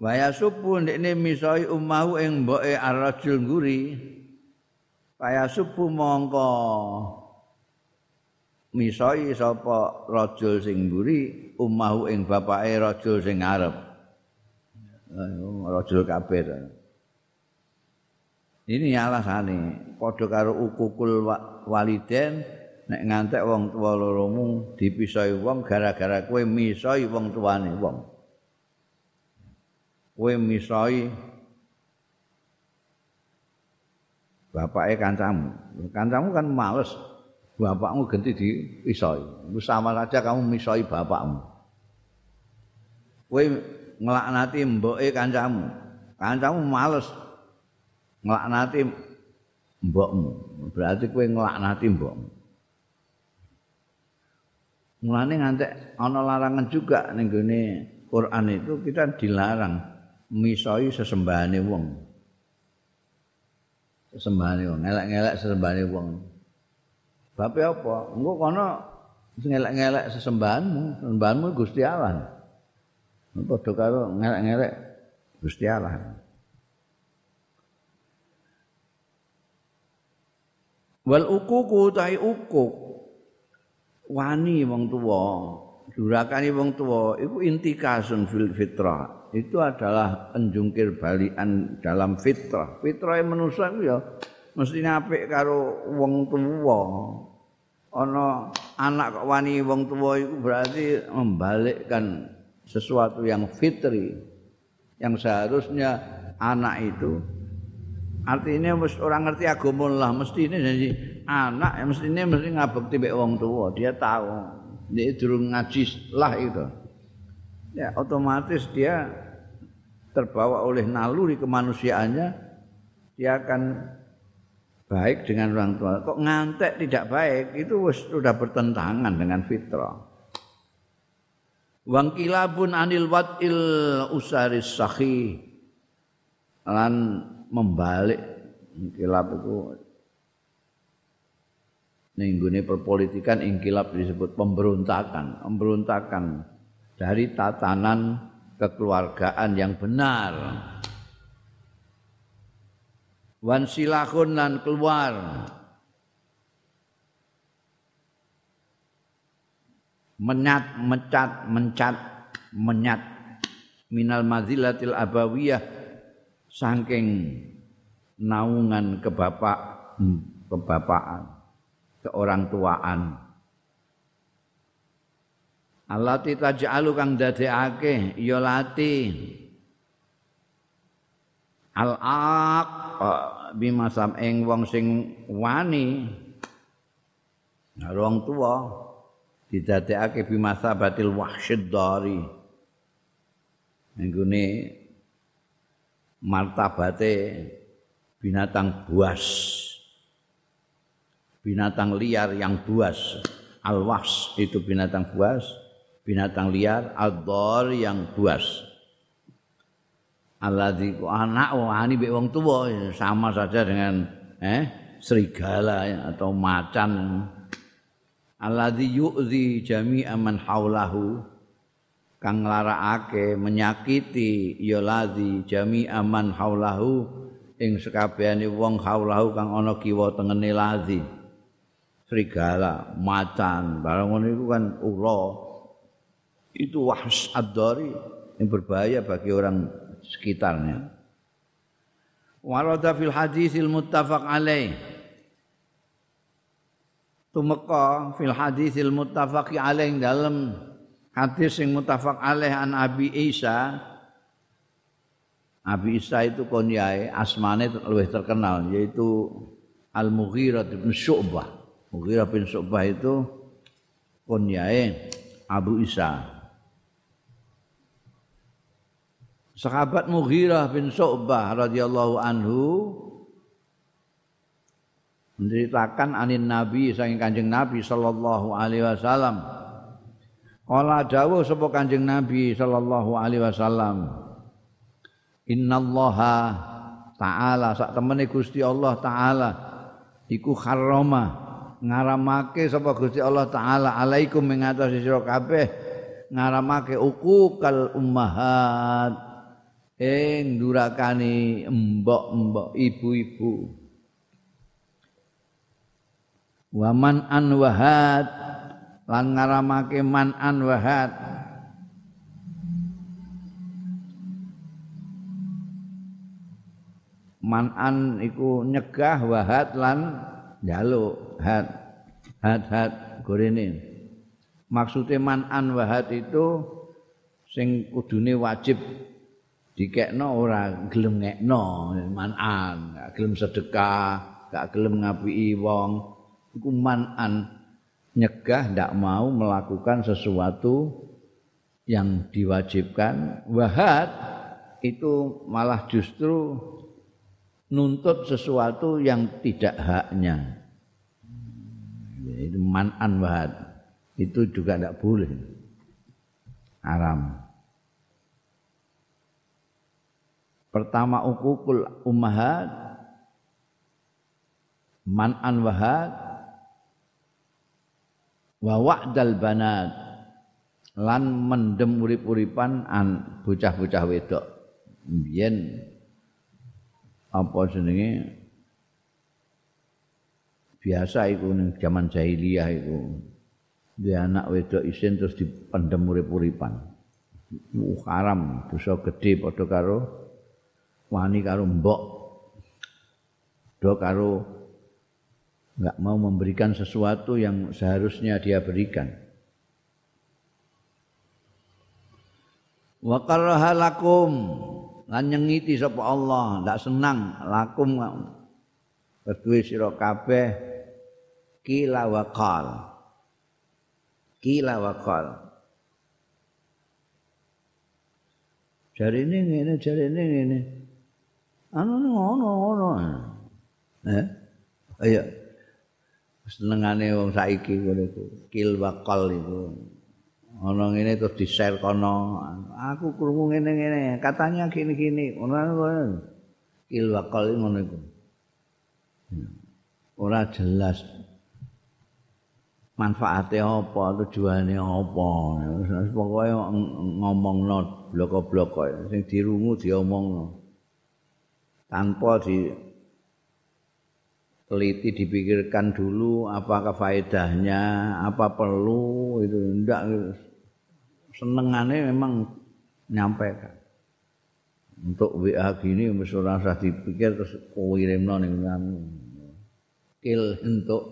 Waya supu ndekne misoi umahu ing mboke arrajul nguri. Waya supu mongko misoi sapa rajul sing mburi umahu ing bapake rajul sing ngarep. Rajul kabeh. Ini alasane padha karo ukukul waliden nek ngantek wong tuwa loromu dipisoi wong gara-gara kowe misoi wong tuane wong. Kowe misoi bapake kancamu. Kancamu kan males bapakmu ganti dipisoi. Itu sama saja kamu misoi bapakmu. Kowe nglaknati mboke kancamu. Kancamu males nglaknati mbokmu. Berarti kowe nglaknati mbokmu. Mulane ngantek ana larangan juga ning Quran itu kita dilarang misoi sesembahane wong. Sesembahane wong, ngelek-ngelek sesembahane wong. Bape apa? Engko kono ngelek-ngelek sesembahanmu, sesembahanmu Gusti Allah. Padha karo ngelek-ngelek Gusti Allah. Wal ukuku tai ukuk wani wong tuwa, durakani wong tuwa iku intikasun fil fitrah. Itu adalah penjungkir balikan dalam fitrah. Fitrah yang manusia itu ya mesti apik karo wong tua. Ana anak kok wani wong tua itu berarti membalikkan sesuatu yang fitri yang seharusnya anak itu artinya orang ngerti agama lah mesti ini jadi anak yang mesti ini mesti ngabekti mbek wong tua dia tahu dia durung ngaji lah itu ya otomatis dia terbawa oleh naluri kemanusiaannya dia akan baik dengan orang tua. Kok ngantek tidak baik itu sudah bertentangan dengan fitrah. Wang kilabun anil watil usaris sahi lan membalik kilab itu ninggune perpolitikan ingkilab disebut pemberontakan, pemberontakan dari tatanan kekeluargaan yang benar. Wan silahun lan keluar. Menyat, mecat, mencat, menyat. minal mazilatil abawiyah saking naungan kebapak kebapaan keorang tuaan Allati taj'alu kang dadekake ya lati. Al-aq bimasam ing wong sing wani. Wong tuwa didadekake bimasabatil wahsyid dari nggone martabate binatang buas. Binatang liar yang buas. Al-wahs itu binatang buas binatang liar ad yang buas. Alladzi anak wani mbek wong tuwa sama saja dengan eh serigala atau macan. Alladzi yu'zi jami'a man haulahu kang nglarakake menyakiti ya ladzi jami'a man haulahu ing sekabehane wong haulahu kang ana kiwa tengene ladzi. Serigala macan barang ngono iku kan ula itu wahs ad-dari yang berbahaya bagi orang sekitarnya. Warada fil hadisil muttafaq alaih. Tumeka fil hadisil muttafaq alaih dalam hadis yang muttafaq alaih an Abi Isa. Abi Isa itu konyae asmane lebih terkenal yaitu Al-Mughirah bin Syu'bah. Mughirah bin Syu'bah itu konyae Abu Isa. Sahabat Mughirah bin Syu'bah radhiyallahu anhu menceritakan anin Nabi saking Kanjeng Nabi sallallahu alaihi wasallam. Kala dawuh sapa Kanjeng Nabi sallallahu alaihi wasallam. Innallaha ta'ala sak temene Gusti Allah taala iku harrama ngaramake sapa Gusti Allah taala alaikum ing atase sira kabeh ngaramake ukukal ummahat ing durakani mbok-mbok ibu-ibu. Waman an wahad lan ngaramake man an wahad. Man an iku nyegah wahad lan njaluk had had had gorene. Maksude man an wahad itu sing kudune wajib dikekno ora gelem ngekno manan gak gelem sedekah gak gelem ngapiki wong. Iku manan. Nyegah ndak mau melakukan sesuatu yang diwajibkan. Wahat itu malah justru nuntut sesuatu yang tidak haknya. Itu manan wahat itu juga tidak boleh. Haram Pertama ukukul ummahat man'an wahad wa wa'dal banat lan mendem urip-uripan an bocah-bocah wedok. Mbiyen apa jenenge? Biasa iku ning zaman jahiliyah iku. Dia anak wedok isin terus dipendem urip-uripan. Uh, haram dosa gede padha karo wani karo mbok. Do karo enggak mau memberikan sesuatu yang seharusnya dia berikan. Wa karaha lakum lan nyengiti sapa Allah ndak senang lakum kedue sira kabeh kila wa qal. Kila wa qal. Jarine ngene jarine ngene anu ngono ngono. Eh? Ayo senengane wong saiki ngono iku kil wakal iku. Ana ngene terus di-share kono. Aku krungu ngene-ngene katanya gini-gini. Ngono kil wakal ngono iku. Ora jelas. Manfaate apa tujuane apa. Pokoke ngomongno bloko-bloko. Sing dirungu diomongno tanpa di teliti dipikirkan dulu apakah faedahnya apa perlu itu ndak senengane memang nyampaikan untuk WA gini wis ora usah dipikir terus kirimno ning kill untuk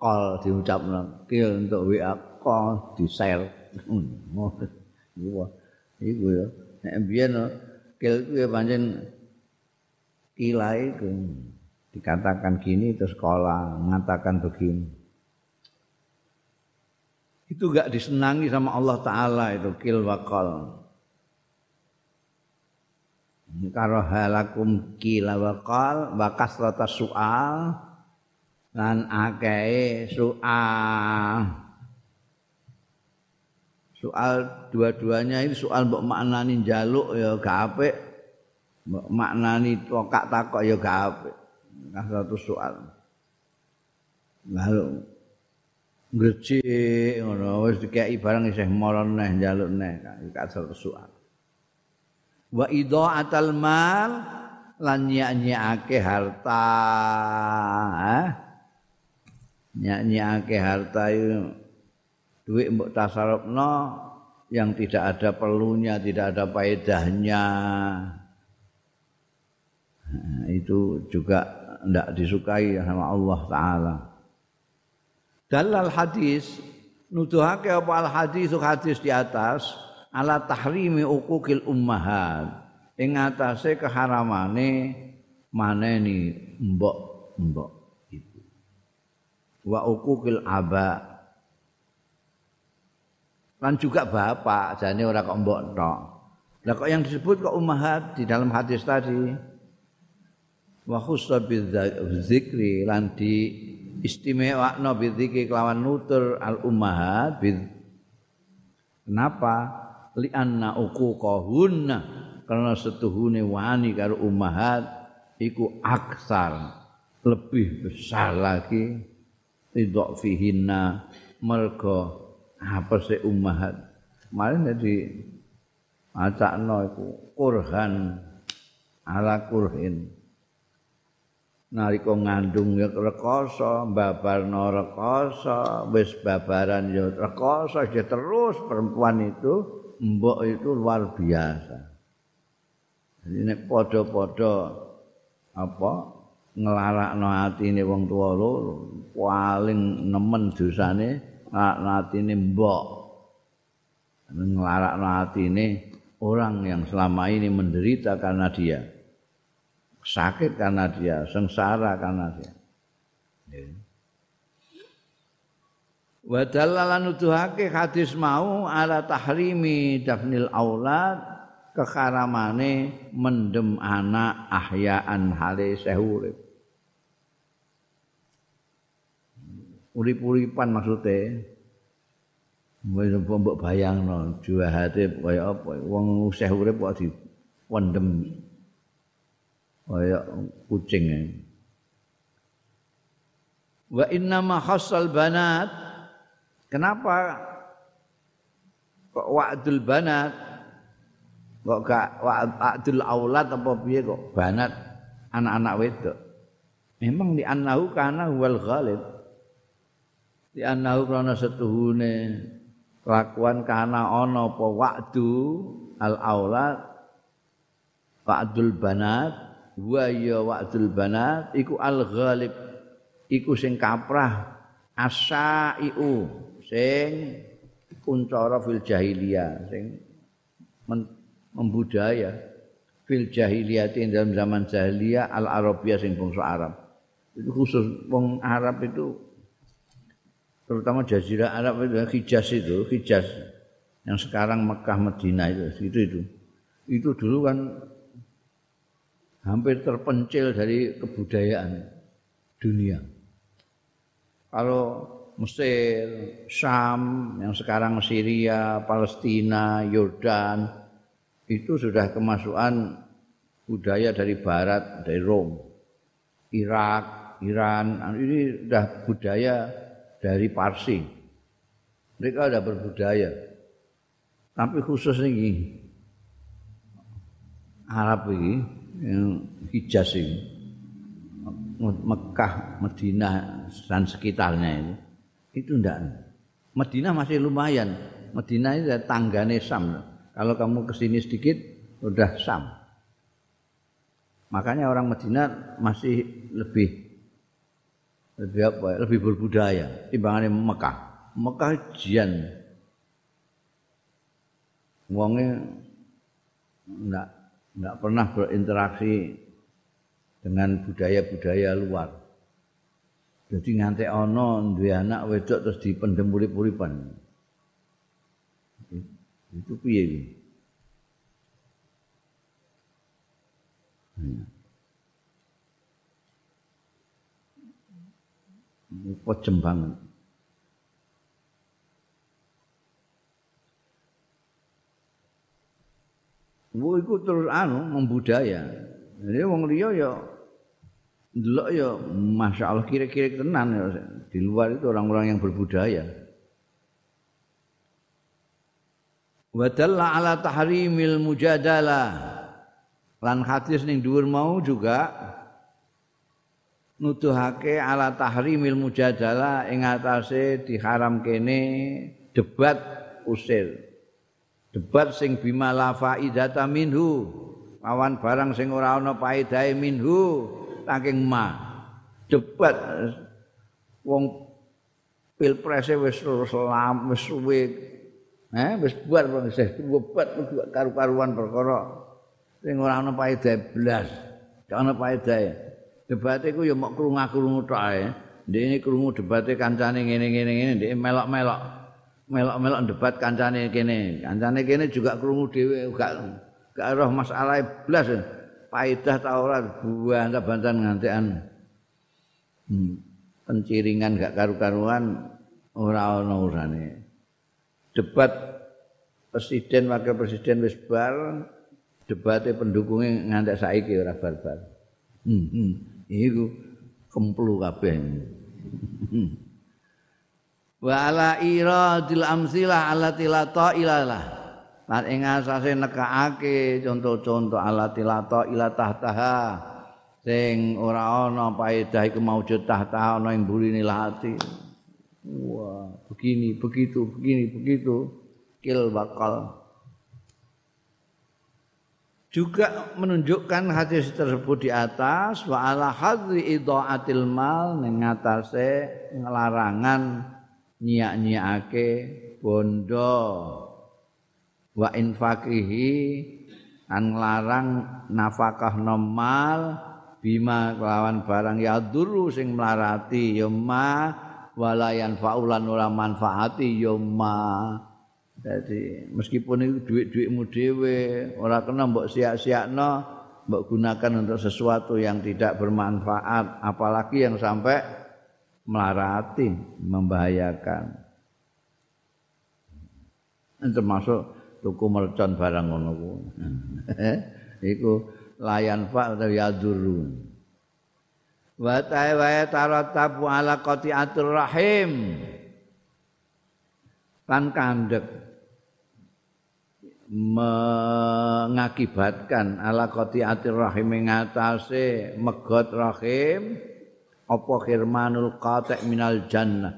call diucapno. Kill untuk WA call di share iku ya. Nek biyen kill ku ya pancen kilai ku dikatakan gini terus sekolah mengatakan begini. Itu gak disenangi sama Allah Ta'ala itu kil wakal karo halakum kila wakal bakas rata soal lan akei soal soal dua-duanya ini soal mbok maknani jaluk ya gak apik maknani tokak takok ya gak apik. Satu soal. Lalu grecik ngono wis dikeki barang isih moron neh njaluk neh gak satu soal. Wa idha'atal mal lan nyanyiake harta nyanyiake harta itu duit mbok tasarrufno yang tidak ada perlunya tidak ada faedahnya. nah, itu juga tidak disukai sama Allah taala. Dalal hadis nuduhake apa al hadis hadis di atas ala tahrimi uquqil ummahat. Ing atase keharamane maneni mbok-mbok ibu. Wa uquqil aba. Lan juga bapak jane ora kok mbok tok. Lah kok yang disebut kok ummahat di dalam hadis tadi wa khussa bizikri lan di istimewa no bizikri kelawan nutur al ummahat kenapa? Li anna uquqahunna karena setuhune wani karo ummahat iku aksar lebih besar lagi. Tidak fihinna mergo apa sih ummahat kemarin jadi acakno iku kurhan ala kurhin nalika ngandung ya rekoso babarno rekoso wis babaran ya rekoso terus perempuan itu mbok itu luar biasa. Jadi nek padha-padha apa nglarakno atine wong tuwa loro paling nemen dosane atine mbok. Nglarakno atine orang yang selama ini menderita karena dia. Sakit karena dia, sengsara karena dia. Yeah. wa dalalan nuduhake hadis mau ala tahrimi dafnil aulad kekharamane mendem anak ahyaan hale sehurip urip-uripan maksude Mbok mbok bayangno juwahate kaya apa wong usah urip kok dipendem kaya kucing wa inna ma khassal banat. Kenapa? Kok wa'dul banat? Kok gak wa'dul aulad apa piye kok banat anak-anak wedok. Memang di annahu kana wal ghalib. Di annahu krana setuhune kelakuan kana ana apa wa'du al aulad wa'dul banat wa ya wa'dul banat iku al ghalib iku sing kaprah. Asaiu sing kuncara fil jahiliyah sing membudaya fil jahiliyah dalam zaman jahiliyah al arabiyah sing bangsa Arab. Itu khusus wong Arab itu terutama jazirah Arab itu Hijaz itu Hijaz. Yang sekarang Mekah Medina itu itu itu. Itu dulu kan hampir terpencil dari kebudayaan dunia kalau Mesir, Syam, yang sekarang Syria, Palestina, Yordan, itu sudah kemasukan budaya dari barat, dari Rom. Irak, Iran, ini sudah budaya dari Parsi. Mereka sudah berbudaya. Tapi khusus ini, Arab ini, Hijaz ini, Mekah, Madinah, dan sekitarnya ini, itu ndak. Madinah masih lumayan. Madinah itu tanggane Sam. Kalau kamu ke sini sedikit udah Sam. Makanya orang Madinah masih lebih lebih apa ya? lebih berbudaya timbangannya Mekah. Mekah jian. Wongnya enggak enggak pernah berinteraksi dengan budaya-budaya luar. Jadi ngantek ana duwe anak wedok terus dipendem urip-uripan. Itu piye iki? Hmm. Pojem banget. Wo iku terus anu membudaya. Jadi wong liya ya ndelok ya masyaallah kira-kira tenan ya di luar itu orang-orang yang berbudaya. Wa dalla ala tahrimil mujadalah. Lan hadis ning dhuwur mau juga nuduhake ala tahrimil mujadalah ing atase diharam kene debat usir debat sing bima la faidata minhu awan barang sing ora ana paedahe minhu saking ma debat wong pilpres wis selam wis suwe eh wis buat wong wis buat karu-karuan perkara sing ora ana paedahe blas ana paedahe debate ku ya mok krungu-krungu tok ae. Ndekne krungu debate kancane ngene-ngene ngene, ndek melok-melok. Melok-melok debat kancane kene. Kancane kene juga krungu dhewe gak gak roh masalah blas. Paedah ta ora buah bantan ngantekan. Hmm. Penciringan gak karu-karuan ora ana urane. Debat presiden wakil presiden wis bar debate pendukungnya ngantek saiki ora bar-bar. Hmm, hmm. iku kemplu kabeh wa ala iradil amsilah allati la ilalah lan ing asase nekake contoh-contoh allati la ila tahtaha. Sing ora ana paedah iku maujud tahta ana ing burine hati wah begini begitu begini begitu. Kil bakal. Juga menunjukkan hadis tersebut di atas wa ala hadri idaatil mal ning ngatasé nglarangan nyiak-nyiake bondo. Wa infaqihi an nglarang nafkah normal bima kelawan barang ya duru sing melarati ya ma walayan faulan ora manfaati ma. Jadi meskipun itu duit-duitmu dhewe ora kena mbok sia-siakno, mbok gunakan untuk sesuatu yang tidak bermanfaat, apalagi yang sampai melarati, membahayakan. Termasuk tuku mercon barang ngono. Iku layan fa utawa yadurun. Wa taratabu ala qati'atur rahim. Kan kandek mengakibatkan ala qati'atir rahim ngatasé megot rahim apa khirmanul qati' minal jannah?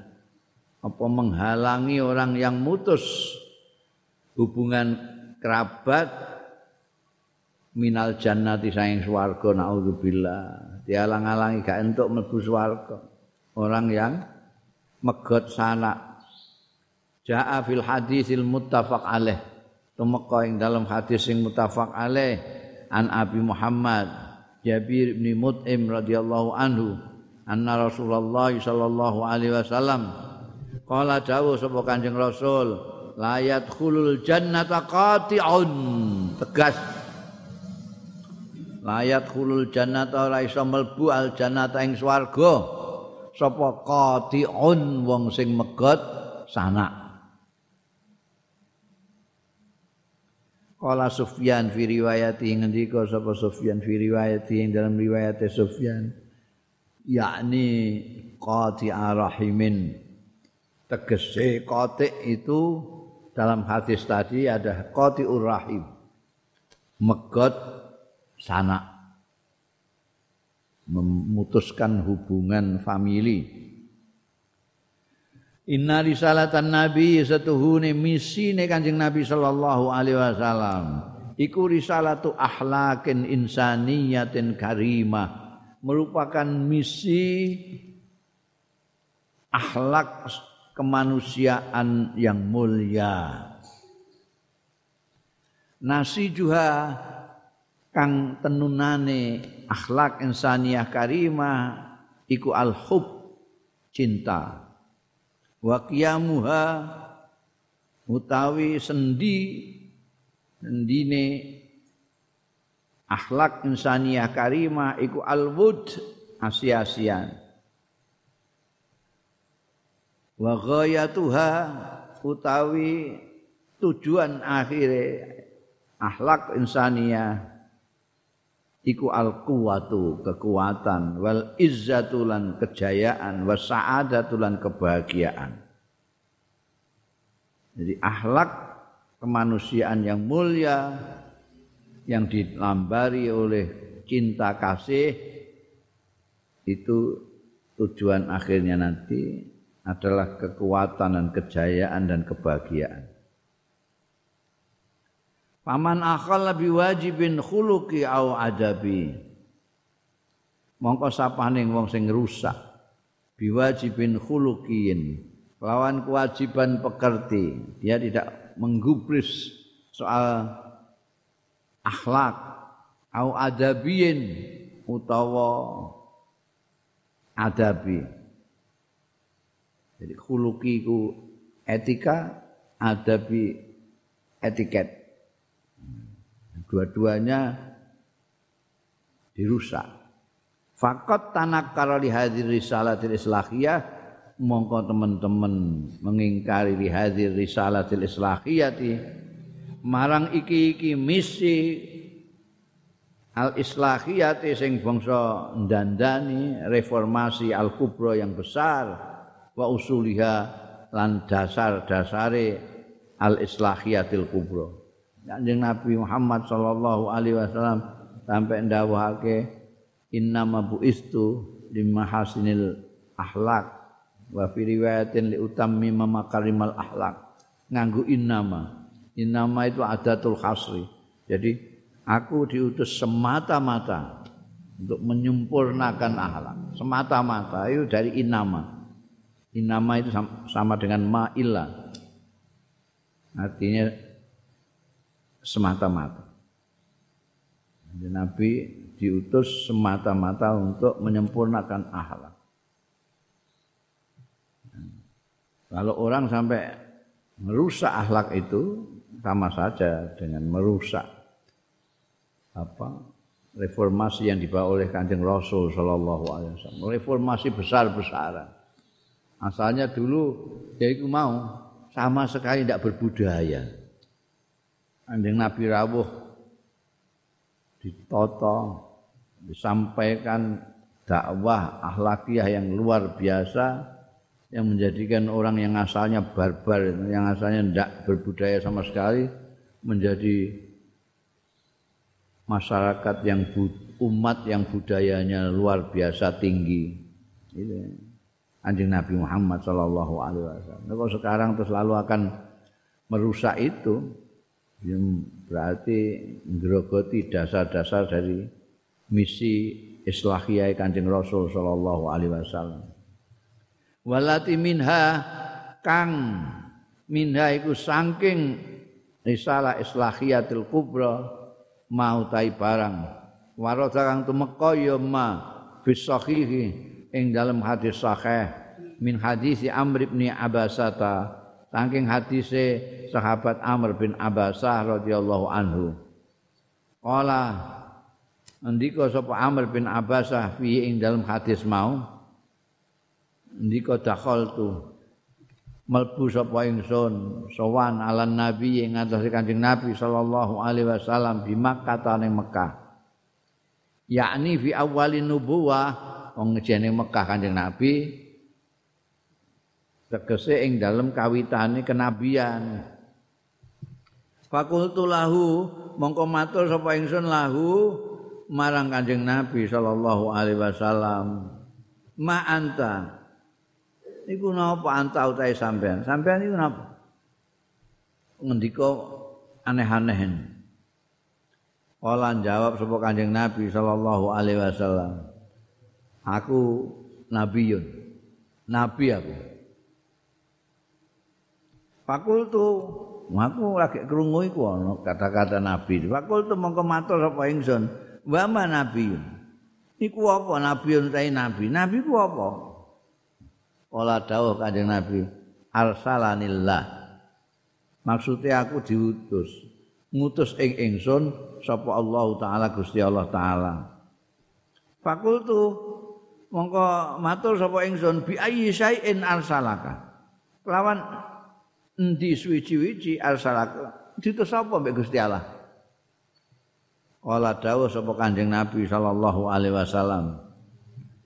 Apa menghalangi orang yang mutus? Hubungan kerabat minal jannati saing swarga naudzubillah. Dialang-alangi gak entuk mlebu swarga. Orang yang megot sanak. Jaa fil hadisil muttafaq alaih. Tumeka ing dalam hadis sing mutafaq alaih. An Abi Muhammad Jabir bin Mut'im radhiyallahu anhu anna Rasulullah sallallahu alaihi wasallam. Qala dawuh sapa Kanjeng Rasul layat khulul jannata qati'un. Tegas. Layat khulul jannata ora iso mlebu al jannata ing swarga. Sapa qati'un wong sing megot sanak. Kala Sufyan fi riwayati ngendika sapa Sufyan fi riwayati ing dalam riwayat Sufyan yakni qati rahimin. Tegese qati itu dalam hadis tadi ada qati rahim. Megot sanak. Memutuskan hubungan famili. Inna risalatan Nabi setuhune misi ne Kanjeng Nabi sallallahu alaihi wasallam. Iku risalatu akhlaqin insaniyatin karimah merupakan misi akhlak kemanusiaan yang mulia. Nasi juga kang tenunane akhlak insaniyah karimah iku al-hub cinta. Wa qiyamuha utawi sendi sendine akhlak insaniyah karimah iku al-wud asia-asian wa ghayatuha utawi tujuan akhire akhlak insania iku al quwatu kekuatan wal izzatu lan kejayaan wa sa'adatu lan kebahagiaan. Jadi akhlak kemanusiaan yang mulia yang dilambari oleh cinta kasih itu tujuan akhirnya nanti adalah kekuatan dan kejayaan dan kebahagiaan. Paman akal lebih wajibin khuluqi au adabi. Mongko sapaning wong sing rusak biwajibin khuluqiyin lawan kewajiban pekerti dia tidak menggubris soal akhlak au adabiyin utawa adabi jadi khuluki ku etika, adabi etiket. Dua-duanya dirusak. Fakot tanak li hadir risalatil islahiyah mongko teman-teman mengingkari li hadir risalatil islahiyati marang iki-iki misi al islahiyati sing bangsa ndandani reformasi al kubro yang besar wa usuliha lan dasar-dasare al islahiyatil kubra. Kanjeng Nabi Muhammad sallallahu alaihi wasallam sampai ndawuhake innama buistu limahasinil akhlak wa fi riwayatin li utammi makarimal akhlak nganggo innama innama itu adatul khasri jadi aku diutus semata-mata untuk menyempurnakan akhlak semata-mata itu dari innama Inama itu sama dengan ma'ila. Artinya semata-mata. Nabi diutus semata-mata untuk menyempurnakan akhlak. Kalau orang sampai merusak akhlak itu sama saja dengan merusak apa reformasi yang dibawa oleh Kanjeng Rasul Shallallahu Alaihi Wasallam. Reformasi besar-besaran. Asalnya dulu ya itu mau sama sekali tidak berbudaya. Anjing Nabi rawuh ditoto, disampaikan dakwah akhlakiah yang luar biasa yang menjadikan orang yang asalnya barbar, yang asalnya tidak berbudaya sama sekali menjadi masyarakat yang umat yang budayanya luar biasa tinggi. Gitu anjing Nabi Muhammad Shallallahu Alaihi Wasallam. Nah, kalau sekarang terus lalu akan merusak itu, yang berarti ngerogoti dasar-dasar dari misi islahiyah kanjeng Rasul Shallallahu Alaihi Wasallam. Walati minha kang minha iku saking risalah islahiyatil kubra mau tai barang. Warata kang tumeka ya ma bis ing dalam hadis sahih min hadis Amr bin Abasata saking hadise sahabat Amr bin Abasah radhiyallahu anhu. Qala ndika sapa Amr bin Abasah fi ing dalam hadis mau ndika dakhaltu melbu sapa ingsun sowan ala nabi ing ngatas kanjeng nabi sallallahu alaihi wasallam di Makkah ning Mekah. Yakni fi awalin nubuwah wong ngejene Mekah Kanjeng Nabi tegese ing dalem kawitane kenabian. Fakultu lahu mongko matur sapa ingsun lahu marang Kanjeng Nabi sallallahu alaihi wasallam. Ma anta iku napa anta utahe sampean sampean iku napa ngendika aneh-aneh Kala jawab sapa Kanjeng Nabi sallallahu alaihi wasallam. Aku nabiyun. Nabi aku. Fakultu aku lagi krungu iku ana kata-kata nabi. Fakultu mongko matur sapa ingsun, "Wa ma nabiyun?" Iku apa nabiyun ta nabi? Nabi ku apa? Kala dawuh Kanjeng Nabi, "Arsalanillah." Maksudnya aku diutus. Ngutus ing ingsun sapa Allah taala Gusti Allah taala. Fakultu mongko matur sapa ingsun bi ayyi syai'in arsalaka. Lawan endi suwi-wiji arsalaka. Diutus sapa mbek Gusti Allah? Kala dawuh sapa Kanjeng Nabi sallallahu alaihi wasallam.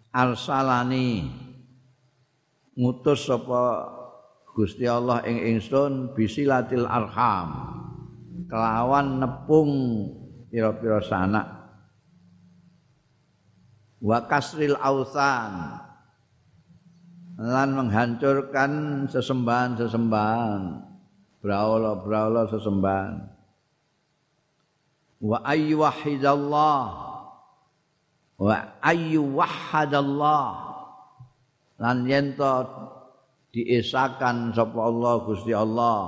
Arsalani ngutus sapa Gusti Allah ing ingsun bisilatil arham. Kelawan nepung pira-pira sanak. Wa kasril ausan. Lan menghancurkan sesembahan-sesembahan. Braula-braula sesembahan. Wa ayyu wahidallah wa ayyu wahadallah lan yen diesakan sapa Allah Gusti Allah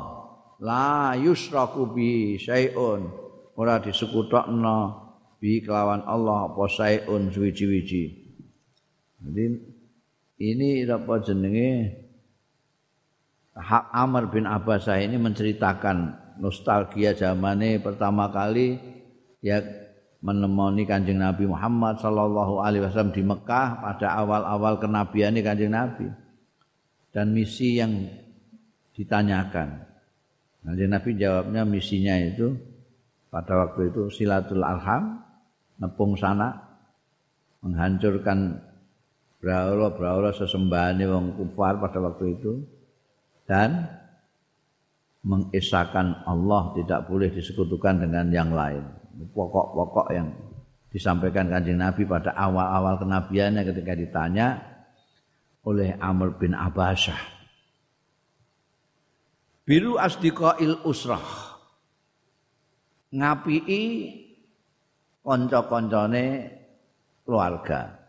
la yusraku bi syai'un ora disekutokno bi kelawan Allah apa saeun suwi-wiji. Jadi ini apa jenenge Hak Amr bin Abbasah ini menceritakan nostalgia zamane pertama kali ya menemani Kanjeng Nabi Muhammad sallallahu alaihi wasallam di Mekah pada awal-awal kenabian Kanjeng Nabi dan misi yang ditanyakan. Kanjeng Nabi jawabnya misinya itu pada waktu itu silatul arham nepung sana menghancurkan braula-braula sesembahan wong kufar pada waktu itu dan mengisahkan Allah tidak boleh disekutukan dengan yang lain pokok-pokok yang disampaikan kanjeng Nabi pada awal-awal kenabiannya ketika ditanya oleh Amr bin Abbasah biru asdiqail usrah ngapiki kanca-kancane keluarga.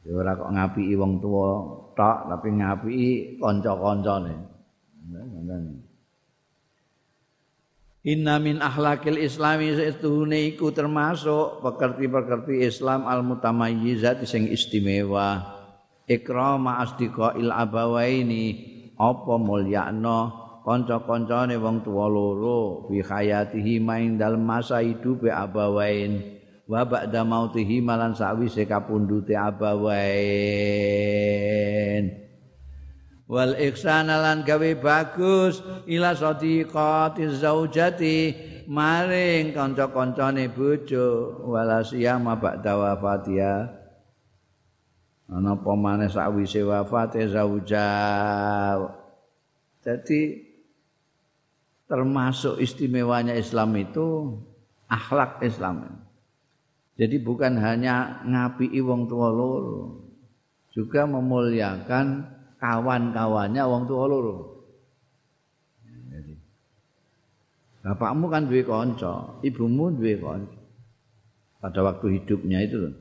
Ya ora kok ngapiki wong tuwa tok, tapi ngapiki kanca-kancane. Inna min akhlakil islami setuhune iku termasuk pekerti-pekerti Islam al mutamayyizat sing istimewa. Ikrama asdiqail abawaini apa mulyakno kanca-kancane wong tuwa loro fi hayatihi maing dalem masa hidupe abawain. Wa ba'da mautihi malan sawise kapundhute abawain wal ihsana lan gawe bagus ila sadiqati zaujati maring kanca-kancane bojo. Wala siyama ba'da wafatia ana apa maneh sawise wafate zauja. Jadi termasuk istimewanya Islam itu akhlak Islam. Jadi bukan hanya ngapi wong tua loro, juga memuliakan kawan-kawannya wong tua loro. Bapakmu kan duwe kanca, ibumu duwe kanca. Pada waktu hidupnya itu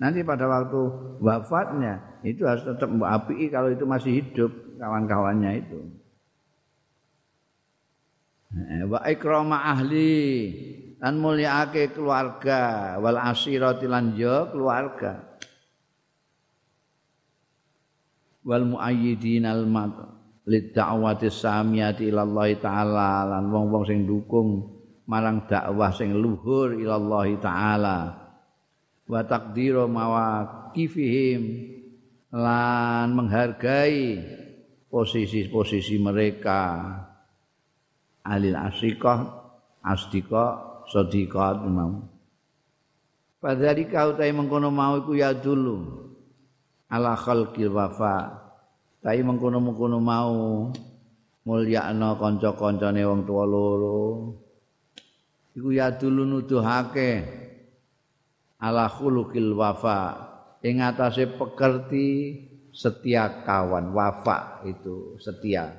Nanti pada waktu wafatnya itu harus tetap api kalau itu masih hidup kawan-kawannya itu. Wa ikrama ahli lan mulyaake keluarga wal asirati lan yo keluarga wal muayyidin al mat lid da'wati samiyati ila Allah taala lan wong-wong sing dukung marang dakwah sing luhur ila Allah taala. Wa taqdiru mawaqifihim lan menghargai posisi-posisi mereka. Alil asyikah asdika sadiqat mau Padahal kau tai mengkono mau iku ya dulu ala khalqil wafa. Tai mengkono mengkono mau mulyakno kanca-kancane wong tuwa loro. Iku ya dulu nuduhake ala khuluqil wafa. Ing atase pekerti setia kawan wafa itu setia.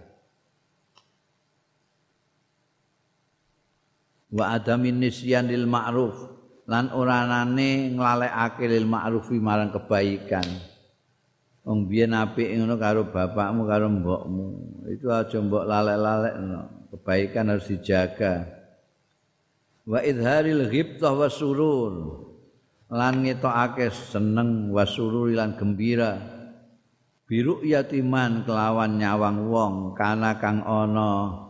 Wa adamin nisyanil ma'ruf. Lan oranane nglalekake lil ma'rufi marang kebaikan wong biyen apik ngono karo bapakmu karo mbokmu. Itu aja mbok lalek-lalek kebaikan harus dijaga. Wa idharil ghibtah wasurur lan ngetokake seneng wasurur lan gembira. Biru yatiman kelawan nyawang wong kana kang ana.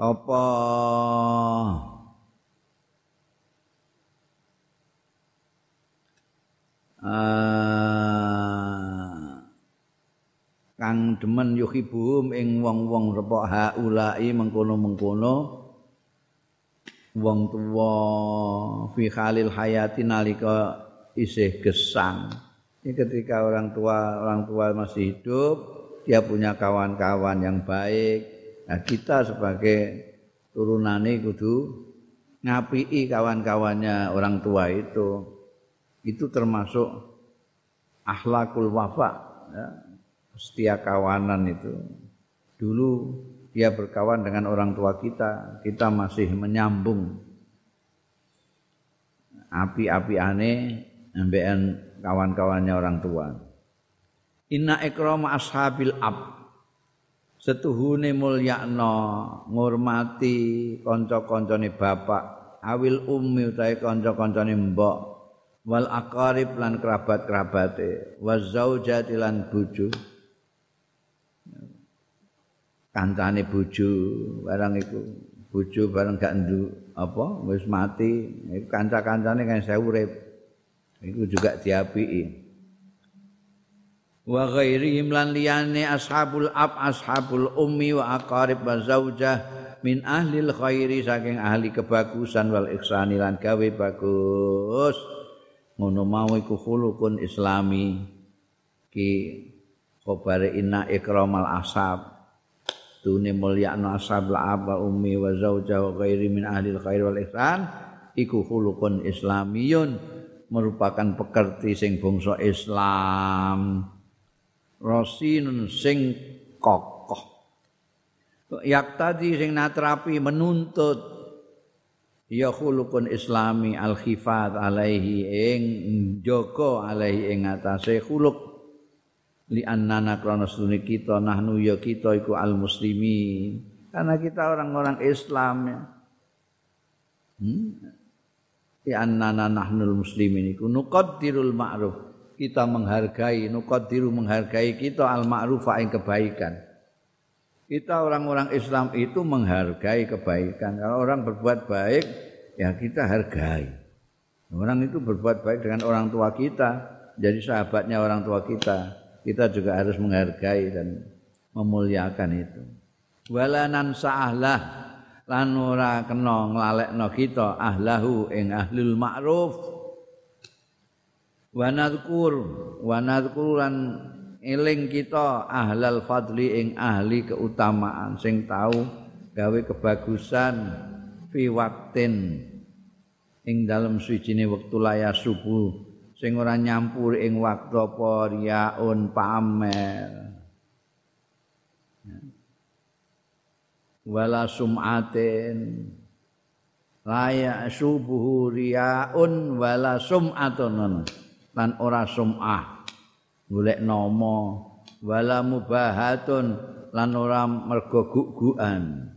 Apa? Uh, kang demen yuhibum ing wong-wong repok haulai mengkono-mengkono wong tuwa fi khalil hayati nalika isih gesang ini ketika orang tua orang tua masih hidup dia punya kawan-kawan yang baik Nah, kita sebagai turunane kudu ngapii kawan-kawannya orang tua itu. Itu termasuk akhlakul wafa, ya. Setia kawanan itu. Dulu dia berkawan dengan orang tua kita, kita masih menyambung api-api aneh ambekan kawan-kawannya orang tua. Inna ikrama ashabil ab setuhune mulyakno ngurmati kanca-kancane bapak awil ummi utahe kanca-kancane mbok wal aqarib lan kerabat-kerabate wa zaujati lan kancane bojo barang iku bojo bareng gak ndu apa wis mati. Iku kanca-kancane kan saya urip. Iku juga diapiki. Wa ghairihim lan liyane ashabul ab ashabul ummi wa aqarib wa zaujah min ahli khairi saking ahli kebagusan wal ihsani lan gawe bagus. Ngono mau iku khuluqun islami. Ki khabare inna ikramal ashab tune mulyakno ashab ab wa ummi wa zaujah wa ghairi min ahli khairi wal ihsan iku khuluqun islamiyun merupakan pekerti sing bangsa Islam. Rasinun sing kokoh. Yak tadi sing natrapi menuntut. Ya khuluqun islami al khifat alaihi ing jaga alaihi ing atase khuluq li annana krana sedune kita nahnu ya kita iku al muslimin karena kita orang-orang Islam ya. Hmm? Ya annana nahnul muslimin iku nuqaddirul ma'ruf kita menghargai nuqaddiru menghargai kita al ma'rufa ing kebaikan. Kita orang-orang Islam itu menghargai kebaikan. Kalau orang berbuat baik, ya kita hargai. Orang itu berbuat baik dengan orang tua kita, jadi sahabatnya orang tua kita. Kita juga harus menghargai dan memuliakan itu. Walanan sa'ahlah lan ora kena nglalekno kita ahlahu ing ahlul ma'ruf wa nadhkur wa nadhkuran eling kita ahlal fadli ing ahli keutamaan sing tahu gawe kebagusan fi waktin ing dalam suwijine wektu laya subuh sing ora nyampur ing waktu apa riaun pamer wala sum'atin. Laya subuh riaun wala sum'atun lan ora sum'ah. Golek nama. Wala mubahatun. Lan ora mergo gugukan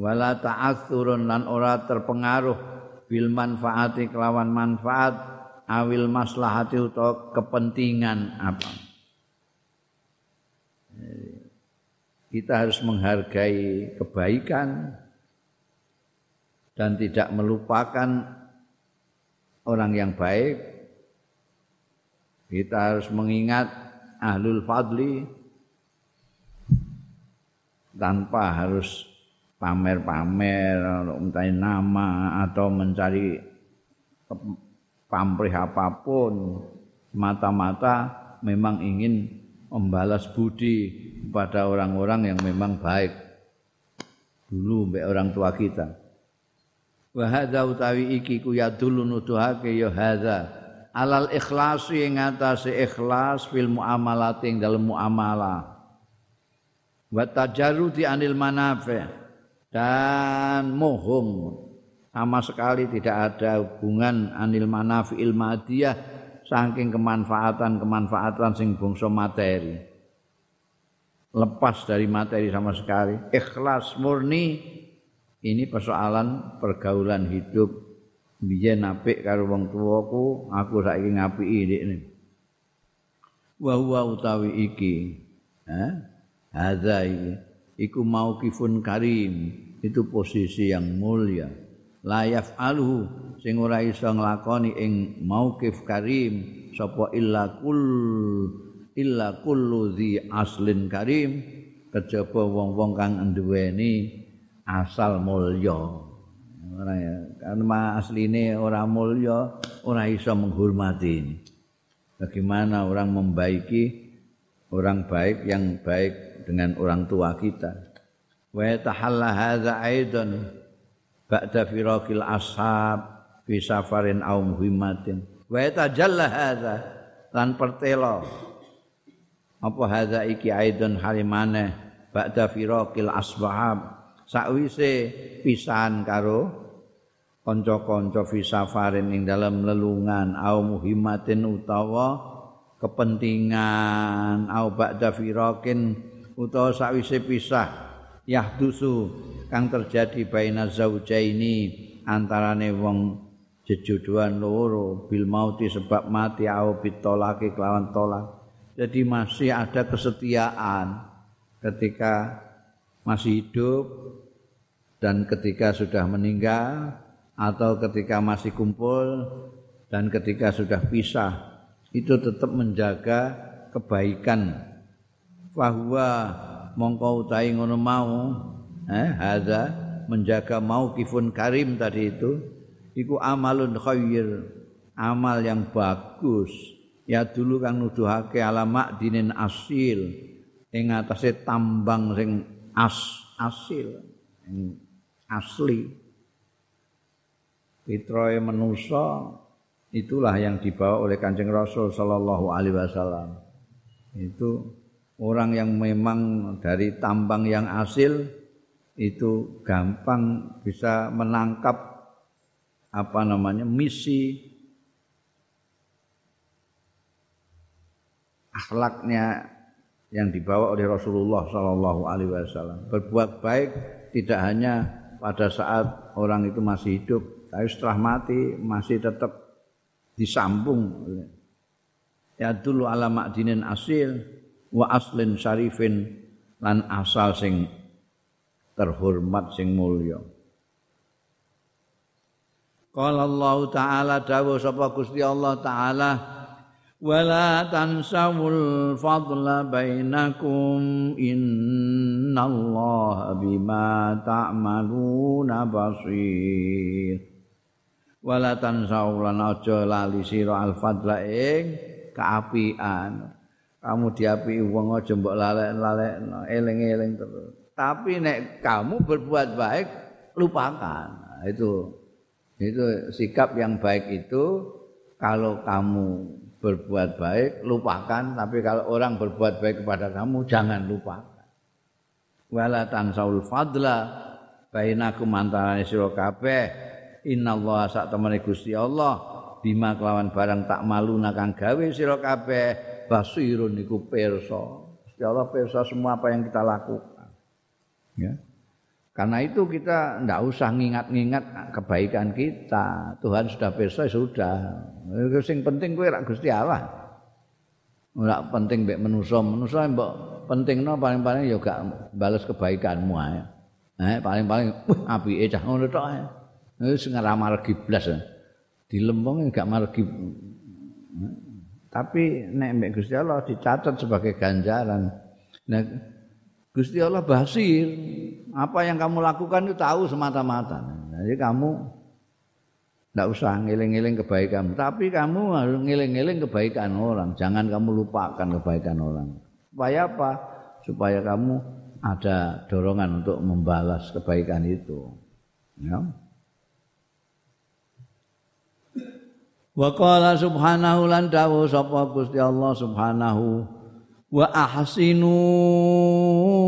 wala ta'athurun. Lan ora terpengaruh. Bil manfaati kelawan manfaat awil maslahati utawa kepentingan apa. Kita harus menghargai kebaikan dan tidak melupakan orang yang baik. Kita harus mengingat ahlul fadli tanpa harus pamer-pamer mencari nama atau mencari pamrih apapun mata-mata memang ingin membalas budi kepada orang-orang yang memang baik. Dulu mbek orang tua kita. Wa hadza utawi iki ku yadulun nuduhake ya hadza. Alal ikhlasi ing atase ikhlas fil muamalat ing dalem muamalah. Wa tajarrudi anil manafi dan mohong sama sekali tidak ada hubungan anil manafi ilmadiyah saking kemanfaatan-kemanfaatan sing bangsa materi. Lepas dari materi sama sekali. Ikhlas murni ini persoalan pergaulan hidup. Biyen apik karo wong tuaku aku saiki ngapiki ndekne wa huwa utawi iki ha? Iku mauqifun karim itu posisi yang mulia layaf alu sing ora iso nglakoni ing mauqif karim sapa illa kul illa kullu dzi aslin karim kejaba wong-wong kang nduweni asal mulya. Ora ya karena asline ora mulya ora iso menghormati bagaimana orang membaiki orang baik yang baik dengan orang tua kita? Wa tahalla hadza aidan ba'da firaqil ashab fi safarin aw muhimmatin wa tajalla hadza lan pertelo. Apa hadza iki aidon halimane ba'da firaqil ashab sakwise pisahan karo kanca-kanca fi safarin ing dalam lelungan aw muhimmatin utawa kepentingan. Au ba'da firaqin utawa sakwise pisah yahdusu kang terjadi baina zaujaini antarane wong jejodohan loro bil mauti sebab mati au bitolaki kelawan tolak. Jadi masih ada kesetiaan ketika masih hidup dan ketika sudah meninggal atau ketika masih kumpul dan ketika sudah pisah. Itu tetap menjaga kebaikan. Bahwa mongko utahi ngono mau. Eh hadza menjaga mauqifun karim tadi itu. Iku amalun khair amal yang bagus. Ya dulu kang nuduhake alamak dinin asil ing atase tambang sing as asil asli. Fitrahe manusa itulah yang dibawa oleh Kanjeng Rasul sallallahu alaihi wasallam. Itu orang yang memang dari tambang yang asil itu gampang bisa menangkap apa namanya misi akhlaknya yang dibawa oleh Rasulullah Shallallahu Alaihi Wasallam. Berbuat baik tidak hanya pada saat orang itu masih hidup tapi setelah mati masih tetap disambung. Ya dulu alamak dinin asil wa aslin syarifin lan asal sing terhormat sing mulya Qala Allah Ta'ala dawuh sapa Gusti Allah Ta'ala wala tansawul fadla bainakum innallaha bima ta'maluna basir. Wala tansawulan aja lali sira al fadla ing kaapian kamu diapi wong aja mbok lalek-lalek eling-eling terus. Tapi nek kamu berbuat baik lupakan. Nah, itu itu sikap yang baik itu kalau kamu berbuat baik lupakan tapi kalau orang berbuat baik kepada kamu jangan lupakan. Wala tansaul fadla bainakum antara sira kabeh innallaha sak temene Gusti Allah bima kelawan barang tak malu kang gawe sira kabeh basirun iku pirsa. Gusti Allah pirsa semua apa yang kita lakukan. Ya. Karena itu kita tidak usah ngingat-ngingat kebaikan kita. Tuhan sudah pirsa sudah. Yang penting kowe rak Gusti Allah. Ora penting mbek manusa, manusa mbok pentingno paling-paling ya gak balas kebaikanmu ae. Eh paling-paling apike cah ngono tok ae. Wis ngeramal giblas. Dilembong gak margi tapi nek mbek Gusti Allah dicatat sebagai ganjaran. Nah, Gusti Allah basir. Apa yang kamu lakukan itu tahu semata-mata. Jadi kamu tidak usah ngiling-ngiling kebaikan, tapi kamu harus ngiling-ngiling kebaikan orang. Jangan kamu lupakan kebaikan orang. Supaya apa? Supaya kamu ada dorongan untuk membalas kebaikan itu. Ya. Wa qala subhanahu lan dawu sapa Gusti Allah subhanahu wa ahsinu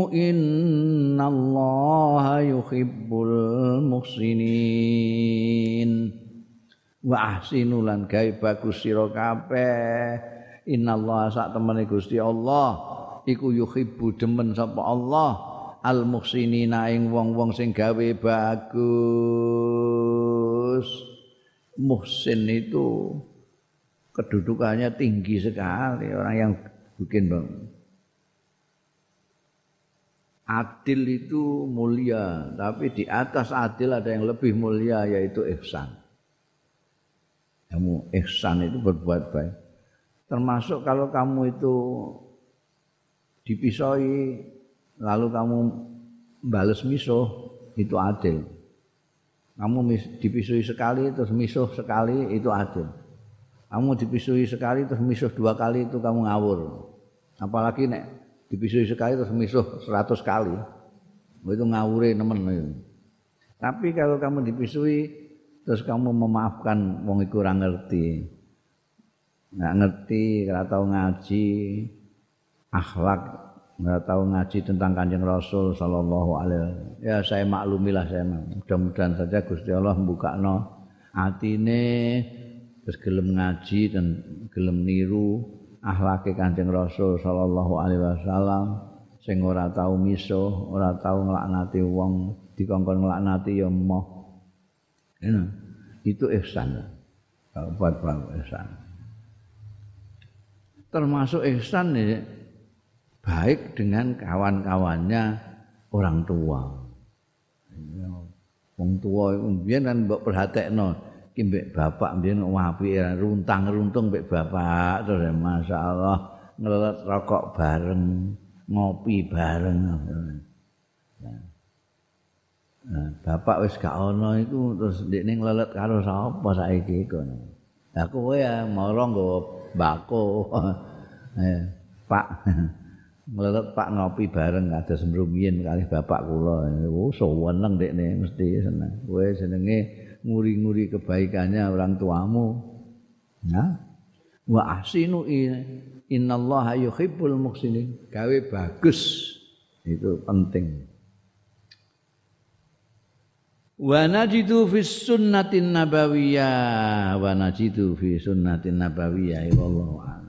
innallaha yuhibbul muhsinin. Wa ahsinu lan gawe bagus sira kabeh. Innallaha sak temene Gusti Allah iku yuhibbu demen sapa Allah al muhsinina ing wong-wong sing gawe bagus muhsin itu kedudukannya tinggi sekali orang yang bikin bang. Adil itu mulia tapi di atas adil ada yang lebih mulia yaitu ihsan. Kamu ihsan itu berbuat baik. Termasuk kalau kamu itu dipisoi lalu kamu balas misuh itu adil. Kamu dipisui sekali terus misuh sekali itu adil. Kamu dipisui sekali terus misuh dua kali itu kamu ngawur. Apalagi nek dipisui sekali terus misuh seratus kali. Itu ngawure nemen. Tapi kalau kamu dipisui terus kamu memaafkan wong iku ora ngerti. Nggak ngerti, ora tahu ngaji, akhlak nggak tahu ngaji tentang kanjeng Rasul Sallallahu Alaihi Wasallam. Ya saya maklumilah saya mudah-mudahan saja Gusti Allah membuka no atine terus gelem ngaji dan gelem niru akhlake kanjeng Rasul Sallallahu Alaihi Wasallam sing ora tahu miso, ora tahu nglaknati wong dikongkon nglaknati ya moh. Itu ihsan. Buat ihsan. Termasuk ihsan nih baik dengan kawan-kawannya orang tua. Wong tua iku mbiyen kan mbok perhatekno iki mbek bapak mbiyen apik runtang-runtung mbek bapak terus ya, masyaallah ngelelet rokok bareng, ngopi bareng. Nah, bapak wis gak ono iku terus ndekne nglelet karo sapa saiki kono. Lah kowe ya mara nggo bako. Pak nglelet Pak ngopi bareng kados mrumiyin kali bapak kula. Oh, seneng dekne mesti seneng. Kowe senenge nguri-nguri kebaikannya orang tuamu. Nah, wa ahsinu innallaha yuhibbul muhsinin. Gawe bagus itu penting. Wa najidu fi sunnatin nabawiyah wa najidu fi sunnatin nabawiyah wallahu a'lam.